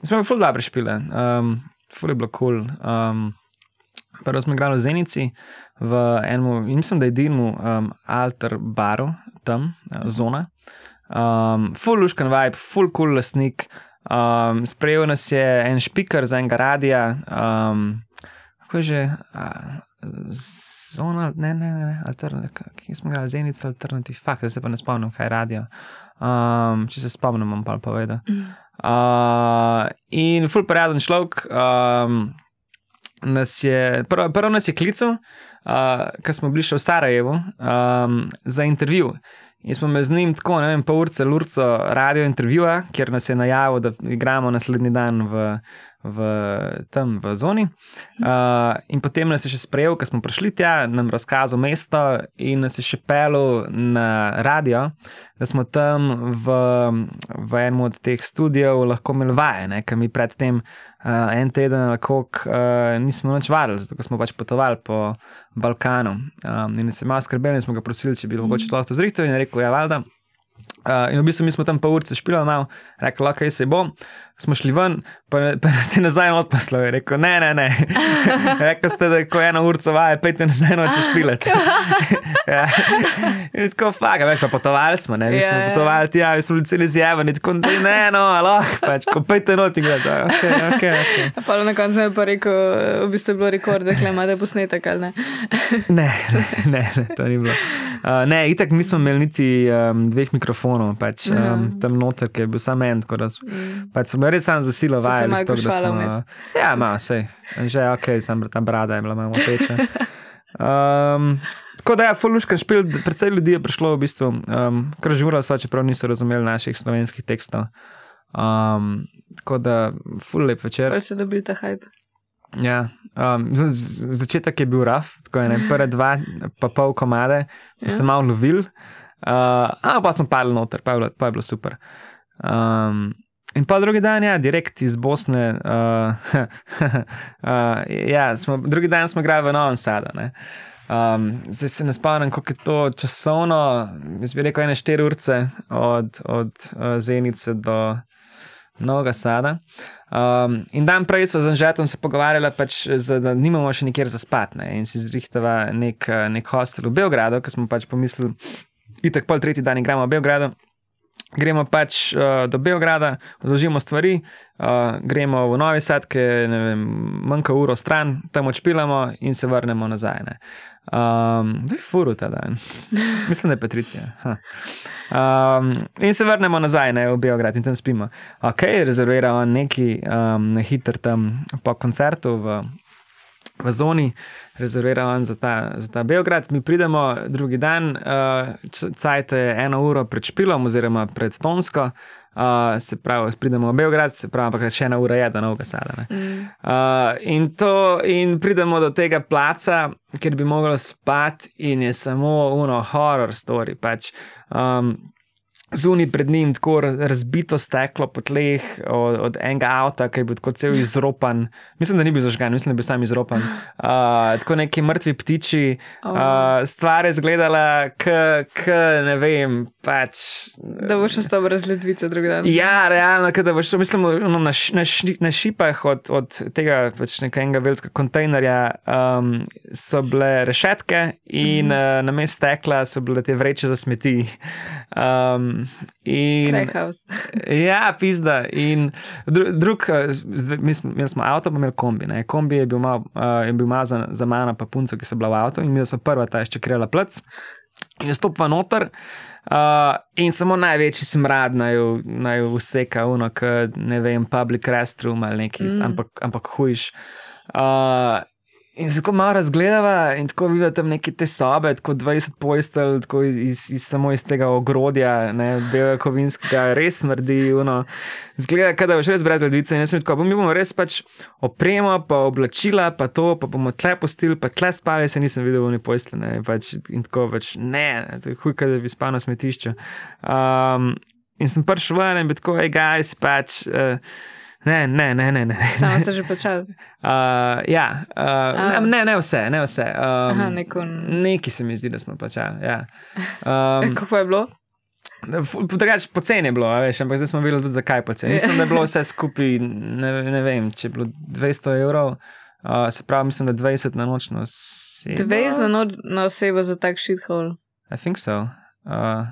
B: smo imeli ful dobre špile, um, ful je bilo kul. Cool. Um, prvo smo igrali v Zenici, v enem, mislim, da je edinemu um, alter baru, tam, uh, zona. Um, full luškan vibe, full cool lasnik. Um, sprejel nas je en špiker za enega radia, um, kako je že. Uh, Zona, ne, ne, ne, alternativno, ki smo ga zenica, alternativno, fakt, da se pa ne spomnim, kaj je radio. Um, če se spomnim, bom pa povedal. Uh, in full paraden človek, um, nas je, prvo, prvo nas je klical, uh, ker smo bili še v Sarajevu, um, za intervju. In smo me z njim tako, ne vem, pol urce, lurco radio intervjuja, kjer nas je najavil, da igramo naslednji dan v, v, tam v zoni. Uh, in potem nas je še sprejel, ker smo prišli tja, nam razkazal mesto in nas je še pelil na radio, da smo tam v, v enem od teh studijev lahko imeli vaje, ker mi predtem uh, en teden ali kako uh, nismo več varili, zato smo pač potovali po Balkanu. Um, in se malo skrbeli, smo ga prosili, če bi lahko to zrihtel in rekel, ja, valjda. Uh, in v bistvu mi smo tam pa urce špili, malo, rekli, ok, se bo smo šli ven, pa, pa se nazaj odpaslo. Je rekel, ne, ne, ne. [LAUGHS] Rekl ste, da je ko ena urca vaje, pejte nazaj noč špilet. [LAUGHS] ja. In tako, faka, veš, pa potovali smo, ne, mi smo yeah. Ja. potovali tja, mi smo bili celi zjevani, tako, ne, no, aloh, pač, ko pejte not in gledaj, ok, ok. ok.
A: Pa na koncu je pa rekel, v bistvu je bilo rekord, da imate posnetek, ali ne? [LAUGHS]
B: ne, ne, ne, to ni bilo. Uh, ne, itak nismo imeli niti um, dveh mikrofonov, pač, um, tam noter, ki je bil samo en, tako da mm. pač smo res sam za silo vajali. Ja, malo se, že ok, sem ta brada je bila malo peče. Um, tako da je ja, fuluška špil, predvsej ljudi je prišlo v bistvu, um, kar žura so, čeprav niso razumeli naših slovenskih tekstov. Um, tako da, ful lep večer.
A: Ali se dobil ta hype?
B: Ja, um, začetek je bil raf, tako je ne, prve dva, pa pol komade, ja. sem malo lovil, uh, pa smo padli noter, pa je bilo, pa je bilo super. Um, In pa drugi dan, ja, direkt iz Bosne. Uh, uh, [LAUGHS] ja, smo, drugi dan smo igrali v Novem Sadu. Um, zdaj se ne spomnim, kako je to časovno. Jaz bi rekel, ene štiri urce od, od uh, Zenice do Novega Sada. Um, in dan prej smo z Anžetom se pogovarjali, pač, da nimamo še nikjer za spat. Ne? In si zrihtava nek, nek hostel v Beogradu, ker smo pač pomislili, itek pol tretji dan igramo v Beogradu gremo pač uh, do Beograda, odložimo stvari, uh, gremo v Novi Sad, ki je manjka uro stran, tam odšpilamo in se vrnemo nazaj. Ne. Um, da je furu ta dan, [LAUGHS] mislim, da je Patricija. Um, in se vrnemo nazaj ne, v Beograd in tam spimo. Ok, rezerviramo neki um, hiter tam po koncertu v v zoni, rezerviran za ta, za ta Beograd. Mi pridemo drugi dan, uh, cajt je eno uro pred Špilom, oziroma pred Tonsko. Uh, se pravi, pridemo v Beograd, se pravi, pa še ena ura je, da novega sada. Mm. Uh, in, to, in pridemo do tega placa, kjer bi mogli spati, in je samo uno horror story. Pač, um, zunaj pred njim tako razbito steklo po tleh od, od enega avta, ki je bil tako cel izropan. Mislim, da ni bil zažgan, mislim, da je bil sam izropan. Uh, [LAUGHS] tako neki mrtvi ptiči, uh, stvar je izgledala, k, ne vem. Pač,
A: da boš šel s tabo razledvice drugi dan.
B: Ja, realno, da boš šel mislim, no, na, na, na šipah od, od tega pač nekega velikega kontejnerja um, so bile rešetke in mm -hmm. uh, na mestu stekla so bile te vreče za smeti. Um,
A: In, [LAUGHS]
B: ja, pizda. In drug, mi smo, imeli smo avto, pa imeli kombi. Ne. Kombi je bil malo uh, mal za, za mano, pa punco, ki so bila v avtu, in mi smo prva ta še krila plc. In je stopila noter. Uh, in samo največji smrad naj vseka, uno, ne vem, public restroom ali nekaj, mm. ampak, ampak hujš. Uh, In tako malo razgledava, in tako vidiš tam neke te sobe, tako 20 postelj, tako iz, iz, samo iz tega ogrodja, ne, belega kovinskega, res smrdi. Zgleda, da boš res brez levice. In jaz sem tako, mi bomo res pač opremo, pa oblačila, pa to, pa bomo tle postili, pa tle spali, se nisem videl v ne postelj. Pač, in tako pač ne, to je hujka, da bi spal na smetišču. Um, in sem prišel ven in bi tako, hej, guys, pač. Uh, Ne, ne, ne. ne, ne.
A: Samo ste [LAUGHS] že počeli.
B: Uh, ja, uh, ne, ne vse. Ne vse. Um,
A: Aha, neko...
B: Neki se mi zdi, da smo počeli. Ja.
A: Um, [LAUGHS] Kako je bilo?
B: Drugač poceni je bilo, veš, ampak zdaj smo videli tudi zakaj poceni. Mislim, da je bilo vse skupaj, ne, ne vem, če je bilo 200 evrov, uh, se pravi, mislim, da 20 na noč na osebo.
A: 20 na noč na osebo za tak shithole.
B: I think so. Uh,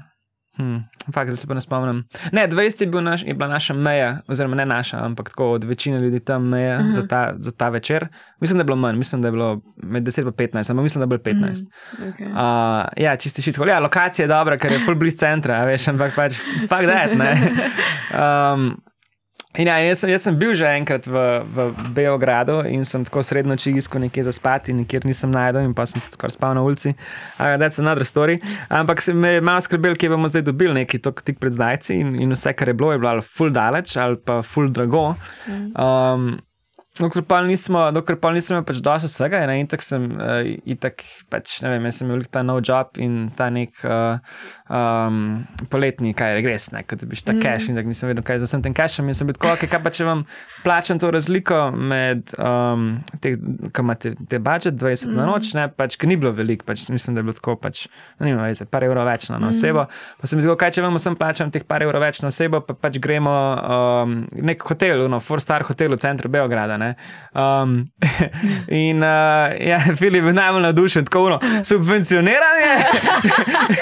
B: hm, fakt, zdaj se pa ne spomnim. Ne, 20 je, bil naš, je bila naša meja, oziroma ne naša, ampak tako od večine ljudi tam meja uh -huh. za, ta, za ta večer. Mislim, da je bilo manj, mislim, da je bilo med 10 in 15, ampak mislim, da je bilo 15. Uh -huh.
A: Okay.
B: Uh, ja, čisti šit. Ja, lokacija je dobra, ker je full blizu centra, veš, ampak pač fakt da je. Um, in ja, jaz, jaz sem bil že enkrat v, v Beogradu in sem tako sredno či iskal nekje za spati, nikjer nisem najdel in pa sem skoraj spal na ulici. Uh, That's another story. Ampak se me je malo skrbel, kje bomo zdaj dobili neki tok tik pred zdajci in, in vse, kar je bilo, je bilo ali full daleč ali pa full drago. Um, Dokler pa nismo, dokler pa nismo imeli pač dosti vsega, ne, in tako sem, uh, itak, pač, ne vem, jaz sem imel ta nov job in ta nek uh, um, poletni, kaj je regres, ne, kot da biš ta cash in tako nisem vedel, kaj z vsem tem cashom in sem bil tako, okay, kaj pa če vam plačam to razliko med, um, te, ko imate te budžet, 20 mm. na noč, ne, pač, ki ni bilo veliko, pač mislim, da je bilo tako, pač, ne vem, veze, par evrov več na, na osebo, pa sem bil tako, kaj če vam vsem plačam teh par evrov več na osebo, pa pač gremo um, nek hotel, no, four star hotel v centru Beograda, ne. Um, [LAUGHS] in uh, ja, [LAUGHS] Filip je najbolj navdušen, tako uno, subvencioniranje.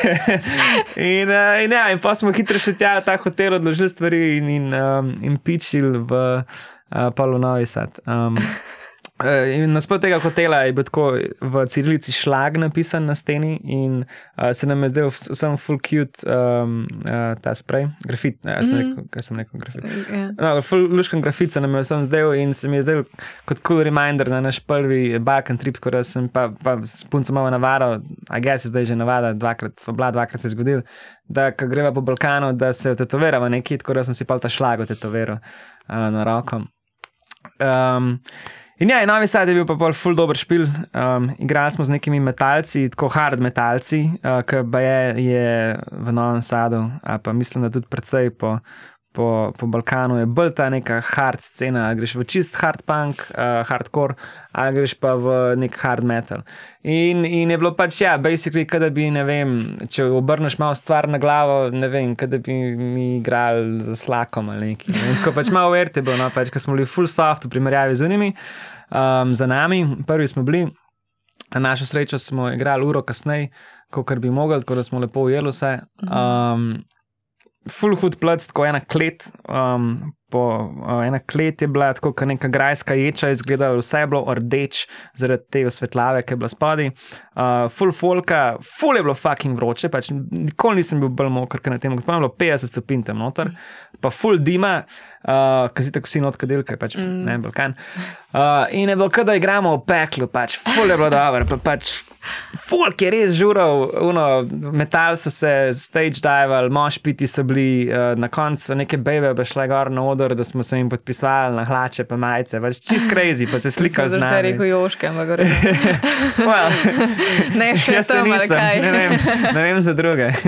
B: [LAUGHS] in, uh, in, ja, in pa smo hitro še tja ta hotel odložili stvari in, in, um, in pičili v uh, Palo Novi Sad. Um, Uh, Nasprot tega hotela je bil tako v cirilici šlag napisan na steni, in uh, se nam je zdel vs- vsem full cute um, uh, ta sprej, grafit. Ne, sem
A: Mhm.
B: rekel, kaj sem rekel, grafit.
A: Ja.
B: No, full luškan grafit se nam je vsem zdel in se mi je zdel kot cool reminder na naš prvi Balkan trip, ko sem pa, pa s punco malo navadil, a gess je zdaj že navada, dvakrat smo bila, dvakrat se je zgodil, da ko greva po Balkanu, da se tetovirava nekje, tako da sem si pa ta šlag tetoviral uh, na roko. Um, In ja, Novi Sad je bil pa pol full dober špil. Um, igrali smo z nekimi metalci, tako hard metalci, uh, ki je, je v Novem Sadu, a pa mislim, da tudi predvsej po, po, po Balkanu je bolj ta neka hard scena. Ali greš v čist hard punk, uh, hardcore, ali greš pa v nek hard metal. In, in je bilo pač, ja, basically, da bi, ne vem, če obrneš malo stvar na glavo, ne vem, da bi mi igrali za slakom ali nekaj. Ne? In Tako pač malo verte bilo, no, pač, ker smo bili full soft v primerjavi z unimi, um, za nami, prvi smo bili. Na našo srečo smo igrali uro kasneje, kot bi mogli, tako da smo lepo ujeli vse. Um, full hood plec, tako ena klet. Um, po, uh, ena klet je bila tako, kot neka grajska ječa, izgledala vse je bilo rdeč, zaradi te osvetljave, ki je bila spodaj. Uh, full folka, full je bilo fucking vroče, pač nikoli nisem bil bolj moker, ker na tem, pa bilo 50 stopinj tam noter, pa full dima, uh, ki si tako vsi notka delka, pač mm. ne Balkan. Uh, in je bilo, da igramo v peklu, pač full je bilo dobro, pa pač folk je res žural, uno, metal so se, stage dival, mošpiti so bili, uh, na koncu neke bebe bi šle gor na odor, da smo se jim podpisovali na hlače, pa majice, pač čist crazy, pa se slikali z
A: Zdaj
B: nami.
A: rekel Joške, ampak gore. [LAUGHS]
B: well,
A: Ne, še
B: jaz
A: tam
B: nisem,
A: kaj.
B: ne vem, ne vem za druge. [LAUGHS]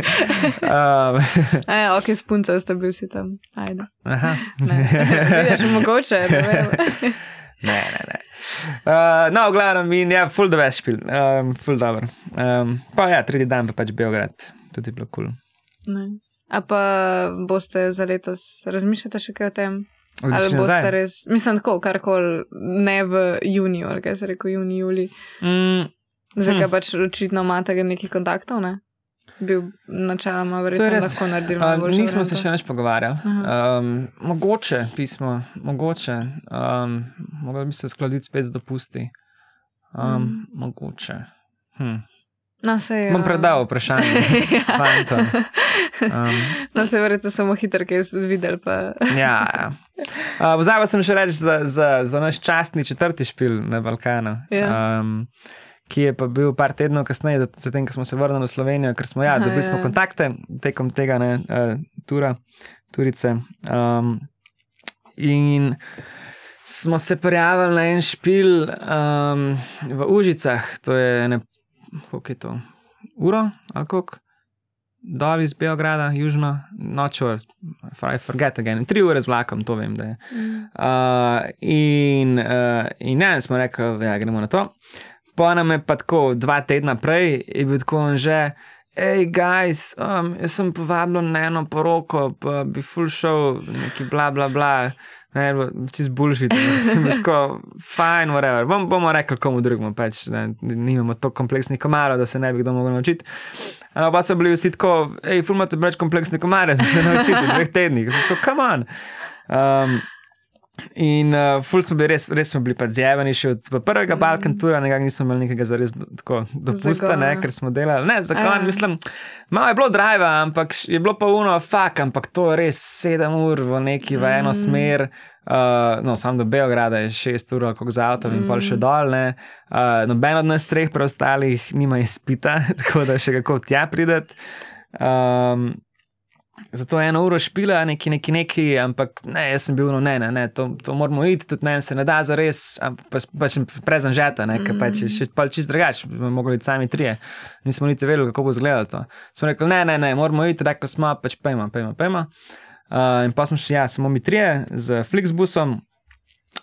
B: Um,
A: A ja, ok, spunca ste bili vsi tam. Ajde.
B: aha.
A: Ne. Vidiš, mogoče. ne vem. [LAUGHS]
B: Ne, ne, ne. Uh, no, v glavnem, in ja, full the best špil, um, full dobro. Um, pa ja, tretji dan pa pač Beograd, tudi bilo kul. Cool.
A: Nice. A pa boste za letos razmišljate še kaj o tem? Ali
B: Odlični
A: boste
B: nazaj.
A: res, mislim, tako, karkoli, ne v juniju, ali kaj se reko, juni, juli.
B: Mm,
A: Zakaj
B: Hm.
A: pač očitno imate nekih kontaktov, ne? Bil načeloma verjetno lahko naredili.
B: Uh,
A: malo boljšo
B: nismo se
A: varianto.
B: še več pogovarjali. Um, mogoče pismo, mogoče. Um, mogli bi se uskladiti spet z dopusti. Um,
A: Mm.
B: Mogoče. Hm.
A: No, se je.
B: Bom predal vprašanje. [LAUGHS] fantom. Um, [LAUGHS]
A: No, se verjete samo hitro, kaj ste videli. Pa... [LAUGHS]
B: ja, ja. Uh, Pozabil sem še reči za, za, za naš častni četrti špil na Balkanu.
A: Ja.
B: Um, Ki je pa bil par tednov kasneje, zatem, ko smo se vrnili v Slovenijo, ker smo ja,
A: Aha,
B: dobili
A: ja.
B: smo kontakte tekom tega, ne, uh, tura, turice. Um, in smo se prijavili na en špil um, v Užicah, to je ne, koliko je to, uro ali koliko, dol iz Beograda, južno, nočo, I forget again, tri ure z vlakom, to vem, da je. Uh, in, uh, in ne, smo rekli, da ja, gremo na to. Pa nam je pa tako dva tedna prej, je bil tako že, hej, guys, um, jaz sem povabil na eno poroko, pa bi full show, neki bla bla bla. Ne, čez bulžiti, [LAUGHS] tako fajn, whatever. Bom, bomo rekli komu drugemu, pač, ne, nimamo tako kompleksnih komarov, da se ne bi kdo mogel naučiti. Uh, pa so bili vsi tako, hej, fulmate preveč kompleksnih komarjev, da se ne naučite v dveh tednih. Tako, come on. Um, In uh, ful smo bili res, res smo bili pa zjeveni še od prvega mm. Balkan tura, nekako nismo imeli nekega zares tako dopusta, ne, ker smo delali. Ne, zakon, ja. mislim, malo je bilo drive, ampak je bilo pa uno, fak, ampak to je res sedem ur v neki v eno mm. smer. Uh, no, sam do Beograda je šest ur, kako z avtom mm. in pol še mm. dol. Uh, Noben od nas treh preostalih nima izpita, [LAUGHS] tako da še kako tja prideti. Um, Zato je eno uro špila, neki, neki, neki, ampak ne, jaz sem bil no, ne, ne, ne to, to moramo iti, tudi meni se ne da za res, pač pa še prezan žeta, ne, ker pač je še pa čist drugače, mogli biti sami trije, nismo niti vedeli, kako bo izgledalo to. Smo rekli, ne, ne, ne, moramo iti, rekli smo, pač pejmo, pejmo, pejmo. Uh, in pa smo šli, ja, samo mi trije z Flixbusom,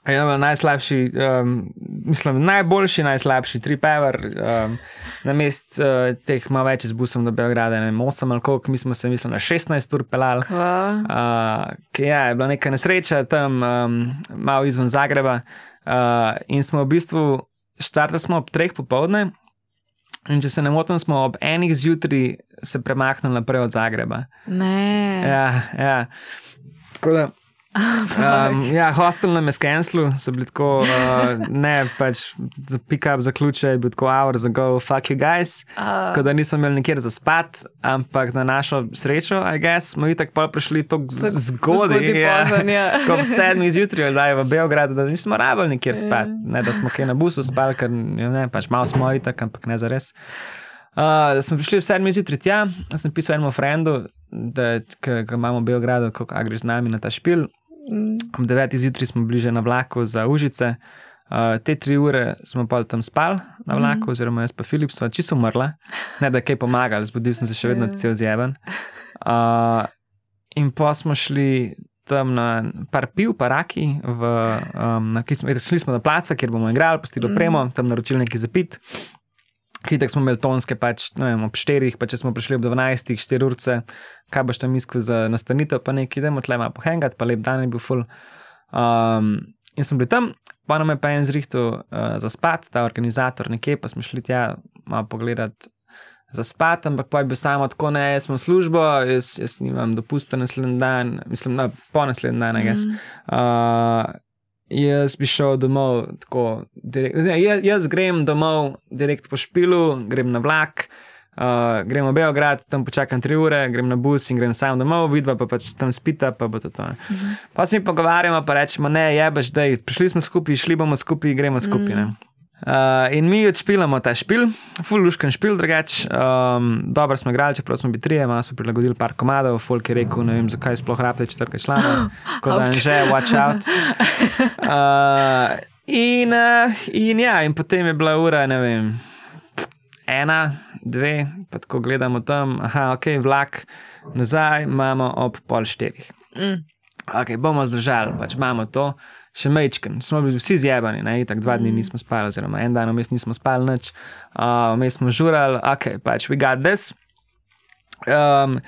B: Ja, najslabši, um, mislim, najboljši, najslabši, tri pever, um, na mest uh, teh malo več z busom do Beograda, ne vem, 8 ali koliko, mi smo se, mislim, na 16 ur pelali. Uh, ja, je bila neka nesreča tam, um, malo izven Zagreba. Uh, in smo v bistvu štartali ob 3 popovdne, in če se ne motim, smo ob enih zjutraj se premaknili naprej od Zagreba.
A: Ne.
B: Ja, ja. Tako da. [LAUGHS] Um, ja, hostel na Meskenslu so bili tako, uh, ne pač za pick-up, za ključe, je bil tako hour za go, fuck you guys. Uh. Tako da nismo imeli nikjer za spat, ampak na našo srečo, I guess, smo itak pa prišli tako zgodaj. Ja, ja. [LAUGHS] Ko v sedmih zjutraj, da je v Beogradu, da nismo rabili nikjer ja. spat. Ne, da smo kaj na busu spali, ker ne, pač malo smo itak, ampak ne za res. Uh, da smo prišli v sedmih zjutraj tja, sem pisal enemu frendu, da imamo v Beogradu, kako greš z nami na ta špil. Ob 9. zjutraj smo bili že na vlaku za Užice. Uh, te tri ure smo pa tam spali na vlaku, mm. oziroma jaz pa Filip, sva čisto umrla, ne da kaj pomagal, zbudil sem se še vedno ja. cel zjeven. Uh, in pa smo šli tam na par piv, paraki, v, um, na, smo, šli smo na placa, kjer bomo igrali, postili opremo, mm. tam naročili nekaj zapit. Kitek smo imeli tonske, pač, vem, ob 4, pa če smo prišli ob 12, 4 urce, kaj boš tam iskal za nastanitev, pa nekaj, idemo tle malo pohengat, pa lep dan je bil full. Um, in smo bili tam, pa nam je pa en zrihtel uh, za spat, ta organizator nekje, pa smo šli tja malo pogledat za spat, ampak pa je bil samo tako, ne, jaz smo službo, jaz, jaz nimam dopusta naslednji dan, mislim, no, po naslednji dan, mm. uh, Jaz bi šel domov, tako, direkt, jaz, jaz grem domov, direkt po špilu, grem na vlak, uh, grem v Beograd, tam počakam tri ure, grem na bus in grem sam domov, vidva pa pač tam spita. Pa, to to. Mhm. pa se mi pogovarjamo, pa rečemo, ne, jebaš, da prišli smo skupaj, šli bomo skupaj, gremo skupaj. Mhm. Uh, in mi odšpilamo ta špil, fullušken špil, drugače. Um, dobro smo igrali, čeprav smo bili trije, malo so prilagodili par komadov, folk je rekel, ne vem, zakaj sploh rabite četrka člana, [GASPS] kot da je že, watch out. Uh, [LAUGHS] in, uh, in ja, in potem je bila ura, ne vem, ena, dve, pa tako gledamo tam, aha, ok, vlak, nazaj imamo ob pol štirih. Mm. Ok, bomo zdržali, pač imamo to še mečken, smo bili vsi zjebani, ne, tako dva dni mm. nismo spali, oziroma en dan vmes nismo spali noč, vmes uh, smo žurali, ok, pač we got this. Um,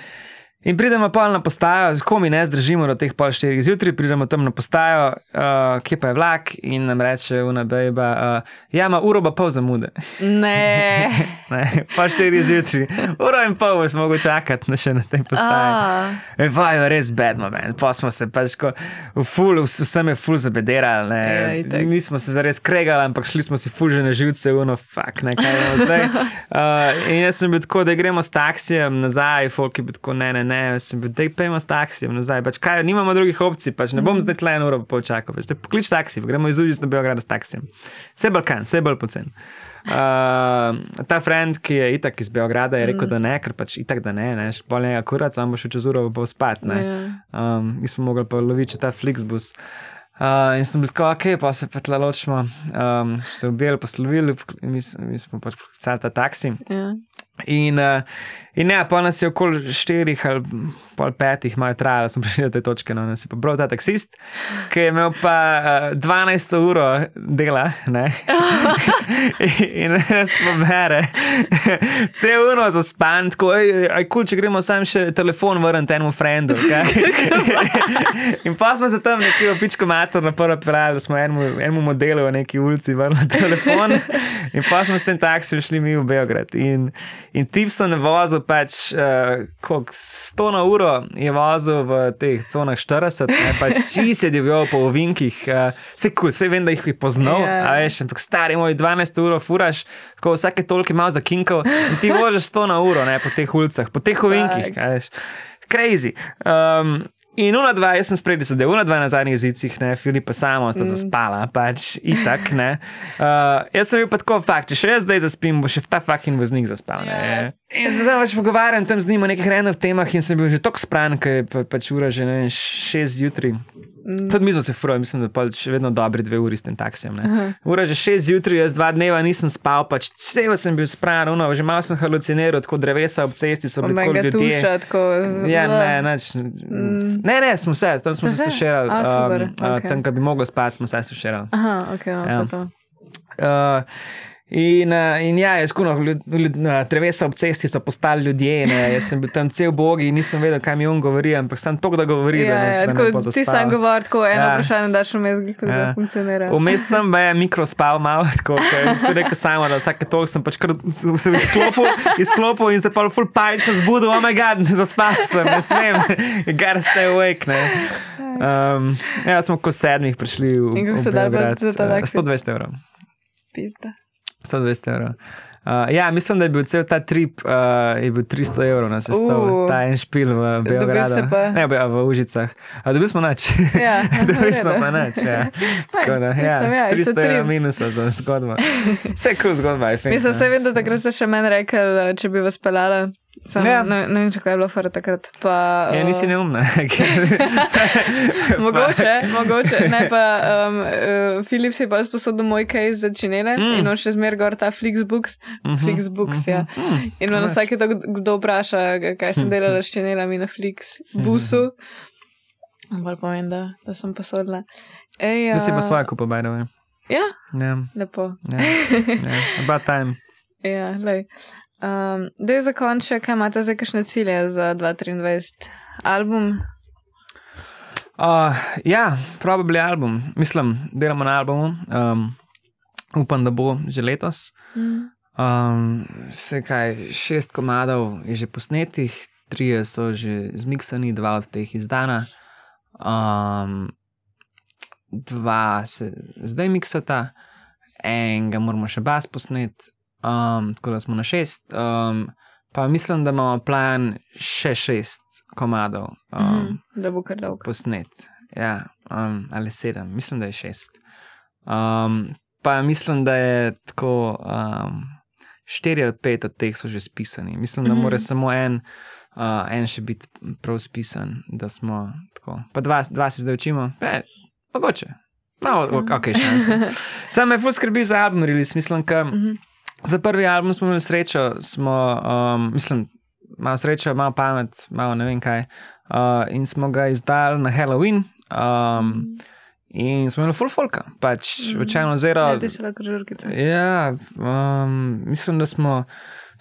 B: In pridemo pa na postajo, ko mi ne zdržimo do teh pol štirih zjutraj, pridemo tam na postajo, uh, kje pa je vlak in nam reče, una bejba, uh, ja, ima uro pa pol zamude.
A: Ne. [LAUGHS]
B: ne, pa štiri zjutraj, uro in pol boš mogel čakati na še na tej postaji. Ah. Vajo, res bed moment, pa smo se pač ko, v ful, vsem je ful zabederali, ja, nismo se zares kregali, ampak šli smo si ful že na živce, uno, fuck, ne, kaj imamo zdaj. Uh, [LAUGHS] in jaz sem bil tako, da gremo s taksijem nazaj, folk je bil tako, ne, ne, ne ne, sem bil, da pejmo s taksijem nazaj. Pač, kaj, nimamo drugih opcij, pač, ne bom mm. zdaj tle eno uro počakal. Pač, poklič taksi, gremo iz Užica do Beograda s taksijem. Vse Balkan, vse bolj pocen. [LAUGHS] Uh, ta friend, ki je itak iz Beograda, je rekel, mm. da ne, ker pač itak da ne, ne, špolje je akurat, samo še čez uro bo spat. Mi yeah. um, smo mogli pa loviti ta Flixbus. Uh, in sem bil tako, ok, pa se pa tle ločimo, um, se objeli, poslovili, mi, mi smo pač poklicali ta taksi. Yeah. Ja. In uh, In ne, pa nas je okoli štirih ali pol petih, malo trajalo, smo [LAUGHS] prišli do te točke, no, nas je pobral ta taksist, ki je imel pa uh, 12 uro dela, ne. [LAUGHS] in nas pobere, [LAUGHS] cel uno za span, tako, aj, aj kul, če gremo sam še telefon vrniti temu frendu. In pa smo se tam neki opičko mater na prvo pelali, da smo enemu, enemu modelu v neki ulici vrnili telefon. In pa smo s tem taksijem šli mi v Beograd. In, in tip sem vozil pač uh, 100 na uro, je vozil v teh conah 40, ne, pač čist je divjal po ovinkih. Uh, se kul, se vem, da jih je poznal, yeah. a veš, ampak stari moj 12 ur furaš, ko vsake toliko malo zakinkal in ti voziš 100 na uro ne, po teh ulicah, po teh ovinkih, a veš. Crazy. Um, In una dva, jaz sem spredi sedel, una dva na zadnjih jezicih, ne, Filipa samo sta mm. zaspala, pač itak, ne. Uh, jaz sem bil pa tako fakt, če še jaz zdaj zaspim, bo še ta fucking voznik zaspal, ne. Yeah. In se zdaj pač pogovarjam tam z njim o nekih random temah in sem bil že tako spran, ker je pa, pač ura že, ne vem, šest jutri. Mm. Tudi mi smo se furali, mislim, da pa še vedno dobri dve uri s tem taksijem. Uh -huh. Ura že šest zjutraj, jaz dva dneva nisem spal, pač cel sem bil spran, no, že malo sem haluciniral, tako drevesa ob cesti so bili tako ljudje.
A: Tuša, tako,
B: ja, ne, neč, mm. ne, ne, smo se, tam smo se suširali. Um, okay. Tam, kjer bi mogli spati, smo se suširali.
A: Aha, ok, no, ja. to.
B: Uh, In, uh, in ja, skuno, drevesa ob cesti so postali ljudje. Ne. Jaz sem bil tam cel bog in nisem vedel, kaj mi on govori, ampak sem to, da govori.
A: Ja,
B: da,
A: ja,
B: da
A: tako, ti sam govori, tako eno ja. vprašanje, da še vmes tudi ja. funkcionira.
B: Vmes sem pa je mikro spal malo, [LAUGHS] tako da rekel samo, da vsake toliko sem pač kar se izklopil, izklopil in se pa full pajčno zbudil, oh my god, [LAUGHS] zaspal sem, ne smem, [LAUGHS] gotta stay awake. Ne. Um, ja, smo ko sedmih prišli v.
A: In kako se da, da to tako?
B: 120 evrov.
A: Pizda.
B: 120 evrov. Uh, ja, mislim, da je bil cel ta trip uh, bil 300 evrov na sestavu, uh, ta en špil v Beogradu. Ne, v, Užicah. Dobili smo noč.
A: Ja, [LAUGHS]
B: dobili smo pa noč. Ja. [LAUGHS] Tako da, ja, ja, 300 evrov minusa za zgodbo. Vse je kul zgodba.
A: Mislim, se vem, da takrat ste še meni rekel, če bi vas pelala. Sam, ja. ne, ne vem, če je bilo fara takrat. Pa,
B: ja, nisi neumna. [LAUGHS] [LAUGHS] [LAUGHS]
A: mogoče, mogoče. Ne, pa um, uh, Filip si je pa sposodil moj case za činele mm. in on še zmer gor ta Flixbooks. Mm -hmm. Flixbooks, ja. Mm -hmm. In on vsake to, kdo vpraša, kaj sem delala s činelami na Flixbusu. Mm -hmm. Bolj povem, da, da sem posodila. Ej,
B: uh, da si pa svoje kupo, bajno.
A: Ja,
B: ja.
A: lepo.
B: Ja. Ja. About time.
A: Ja, lej. Um, da je za konče, kaj imate zdaj, kakšne cilje za 2023 album?
B: Uh, ja, probably album. Mislim, delamo na albumu. Um, upam, da bo že letos. Mm. Um, vse kaj, šest komadov je že posnetih, tri so že zmiksani, dva od teh izdana. Um, dva se zdaj miksata, enega moramo še bas posneti um, tako da smo na šest. Um, pa mislim, da imamo plan še šest komadov, um, mm,
A: da bo kar dolgo.
B: Posnet. Ja, um, ali sedem, mislim, da je šest. Um, pa mislim, da je tako. Um, Štiri ali pet od teh so že spisani. Mislim, da mm -hmm. mora samo en, uh, en še biti prav spisan, da smo tako. Pa dva, dva se zdaj učimo, e, mogoče. Malo, ok, še ne. Sam me fus skrbi za album, release. mislim, da. Mm -hmm. Za prvi album smo imeli srečo, smo, um, mislim, malo srečo, malo pamet, malo ne vem kaj. Uh, in smo ga izdali na Halloween. Um, In smo imeli full folka, pač mm. včasih zelo.
A: Ja, ti si lahko žurkice.
B: Ja, um, mislim, da smo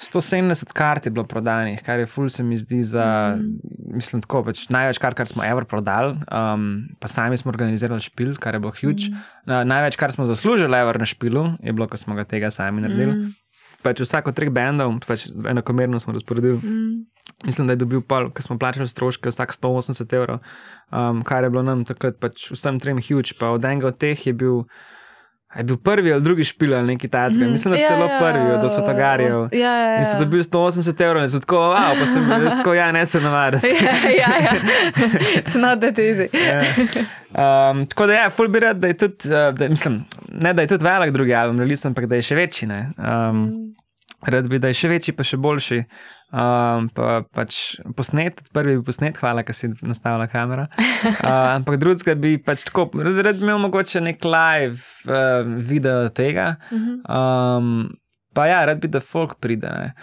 B: 170 kart je bilo prodanih, kar je full se mi zdi za, mm. mislim, tako pač največ kar, kar smo ever prodali. Um, pa sami smo organizirali špil, kar je bilo huge. Mm. Uh, največ, kar smo zaslužili ever na špilu, je bilo, ko smo ga tega sami naredili. Mm. Pač vsako treh bendov, pač enakomerno smo razporedili. Mm. Mislim, da je dobil pol, ker smo plačali stroške, vsak 180 evrov, um, kar je bilo nam takrat pač vsem trem huge. Pa od enega od teh je bil, je bil prvi ali drugi špil ali nekaj takega. Mm, Mislim, da ja, celo ja, prvi od sotagarjev.
A: Ja, ja, ja.
B: In so dobil 180 evrov in so tako, wow, pa sem bil tako, ja, ne se navaditi. [LAUGHS]
A: ja, ja, ja. It's not that easy. [LAUGHS]
B: ja. um, tako da, ja, full bi rad, da je tudi, uh, da, mislim, ne da je tudi velik drugi album, ampak da je še večji. Um, mm. Rad bi, da je še večji, pa še boljši. Um, pa, pač posnet, prvi bi posnet, hvala, da si nastavila kamero. Uh, [LAUGHS] ampak drugega bi pač tako, rad bi imel mogoče nek live uh, video tega. Um, Pa ja, rad bi, da folk pride. Ne.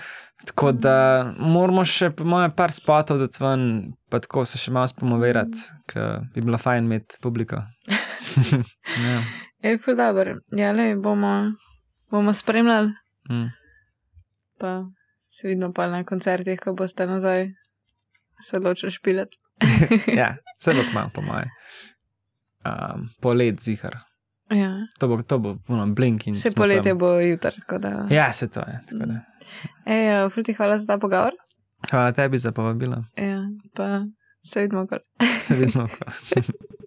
B: Tako da moramo še, po mojem, par spotov dati ven, pa tako se še malo spomovirati, ker bi bilo fajn imeti publiko. [LAUGHS] ja.
A: Je ful dobr. Ja, le bomo, bomo spremljali,
B: mm.
A: pa se vidimo pa na koncertih, ko boste nazaj se odločili špilati. [LAUGHS]
B: ja, se bo kmalo, po mojem. Um, polet zihar.
A: Ja.
B: To bo, to bo, ono, blink in
A: Se
B: smo
A: poletje
B: tam.
A: bo jutri, tako da.
B: Ja, se to je. da.
A: Ej, uh, ful ti hvala za ta pogovor.
B: Hvala tebi za povabilo.
A: Ja, pa se vidimo, kar.
B: Se vidimo. ko- [LAUGHS]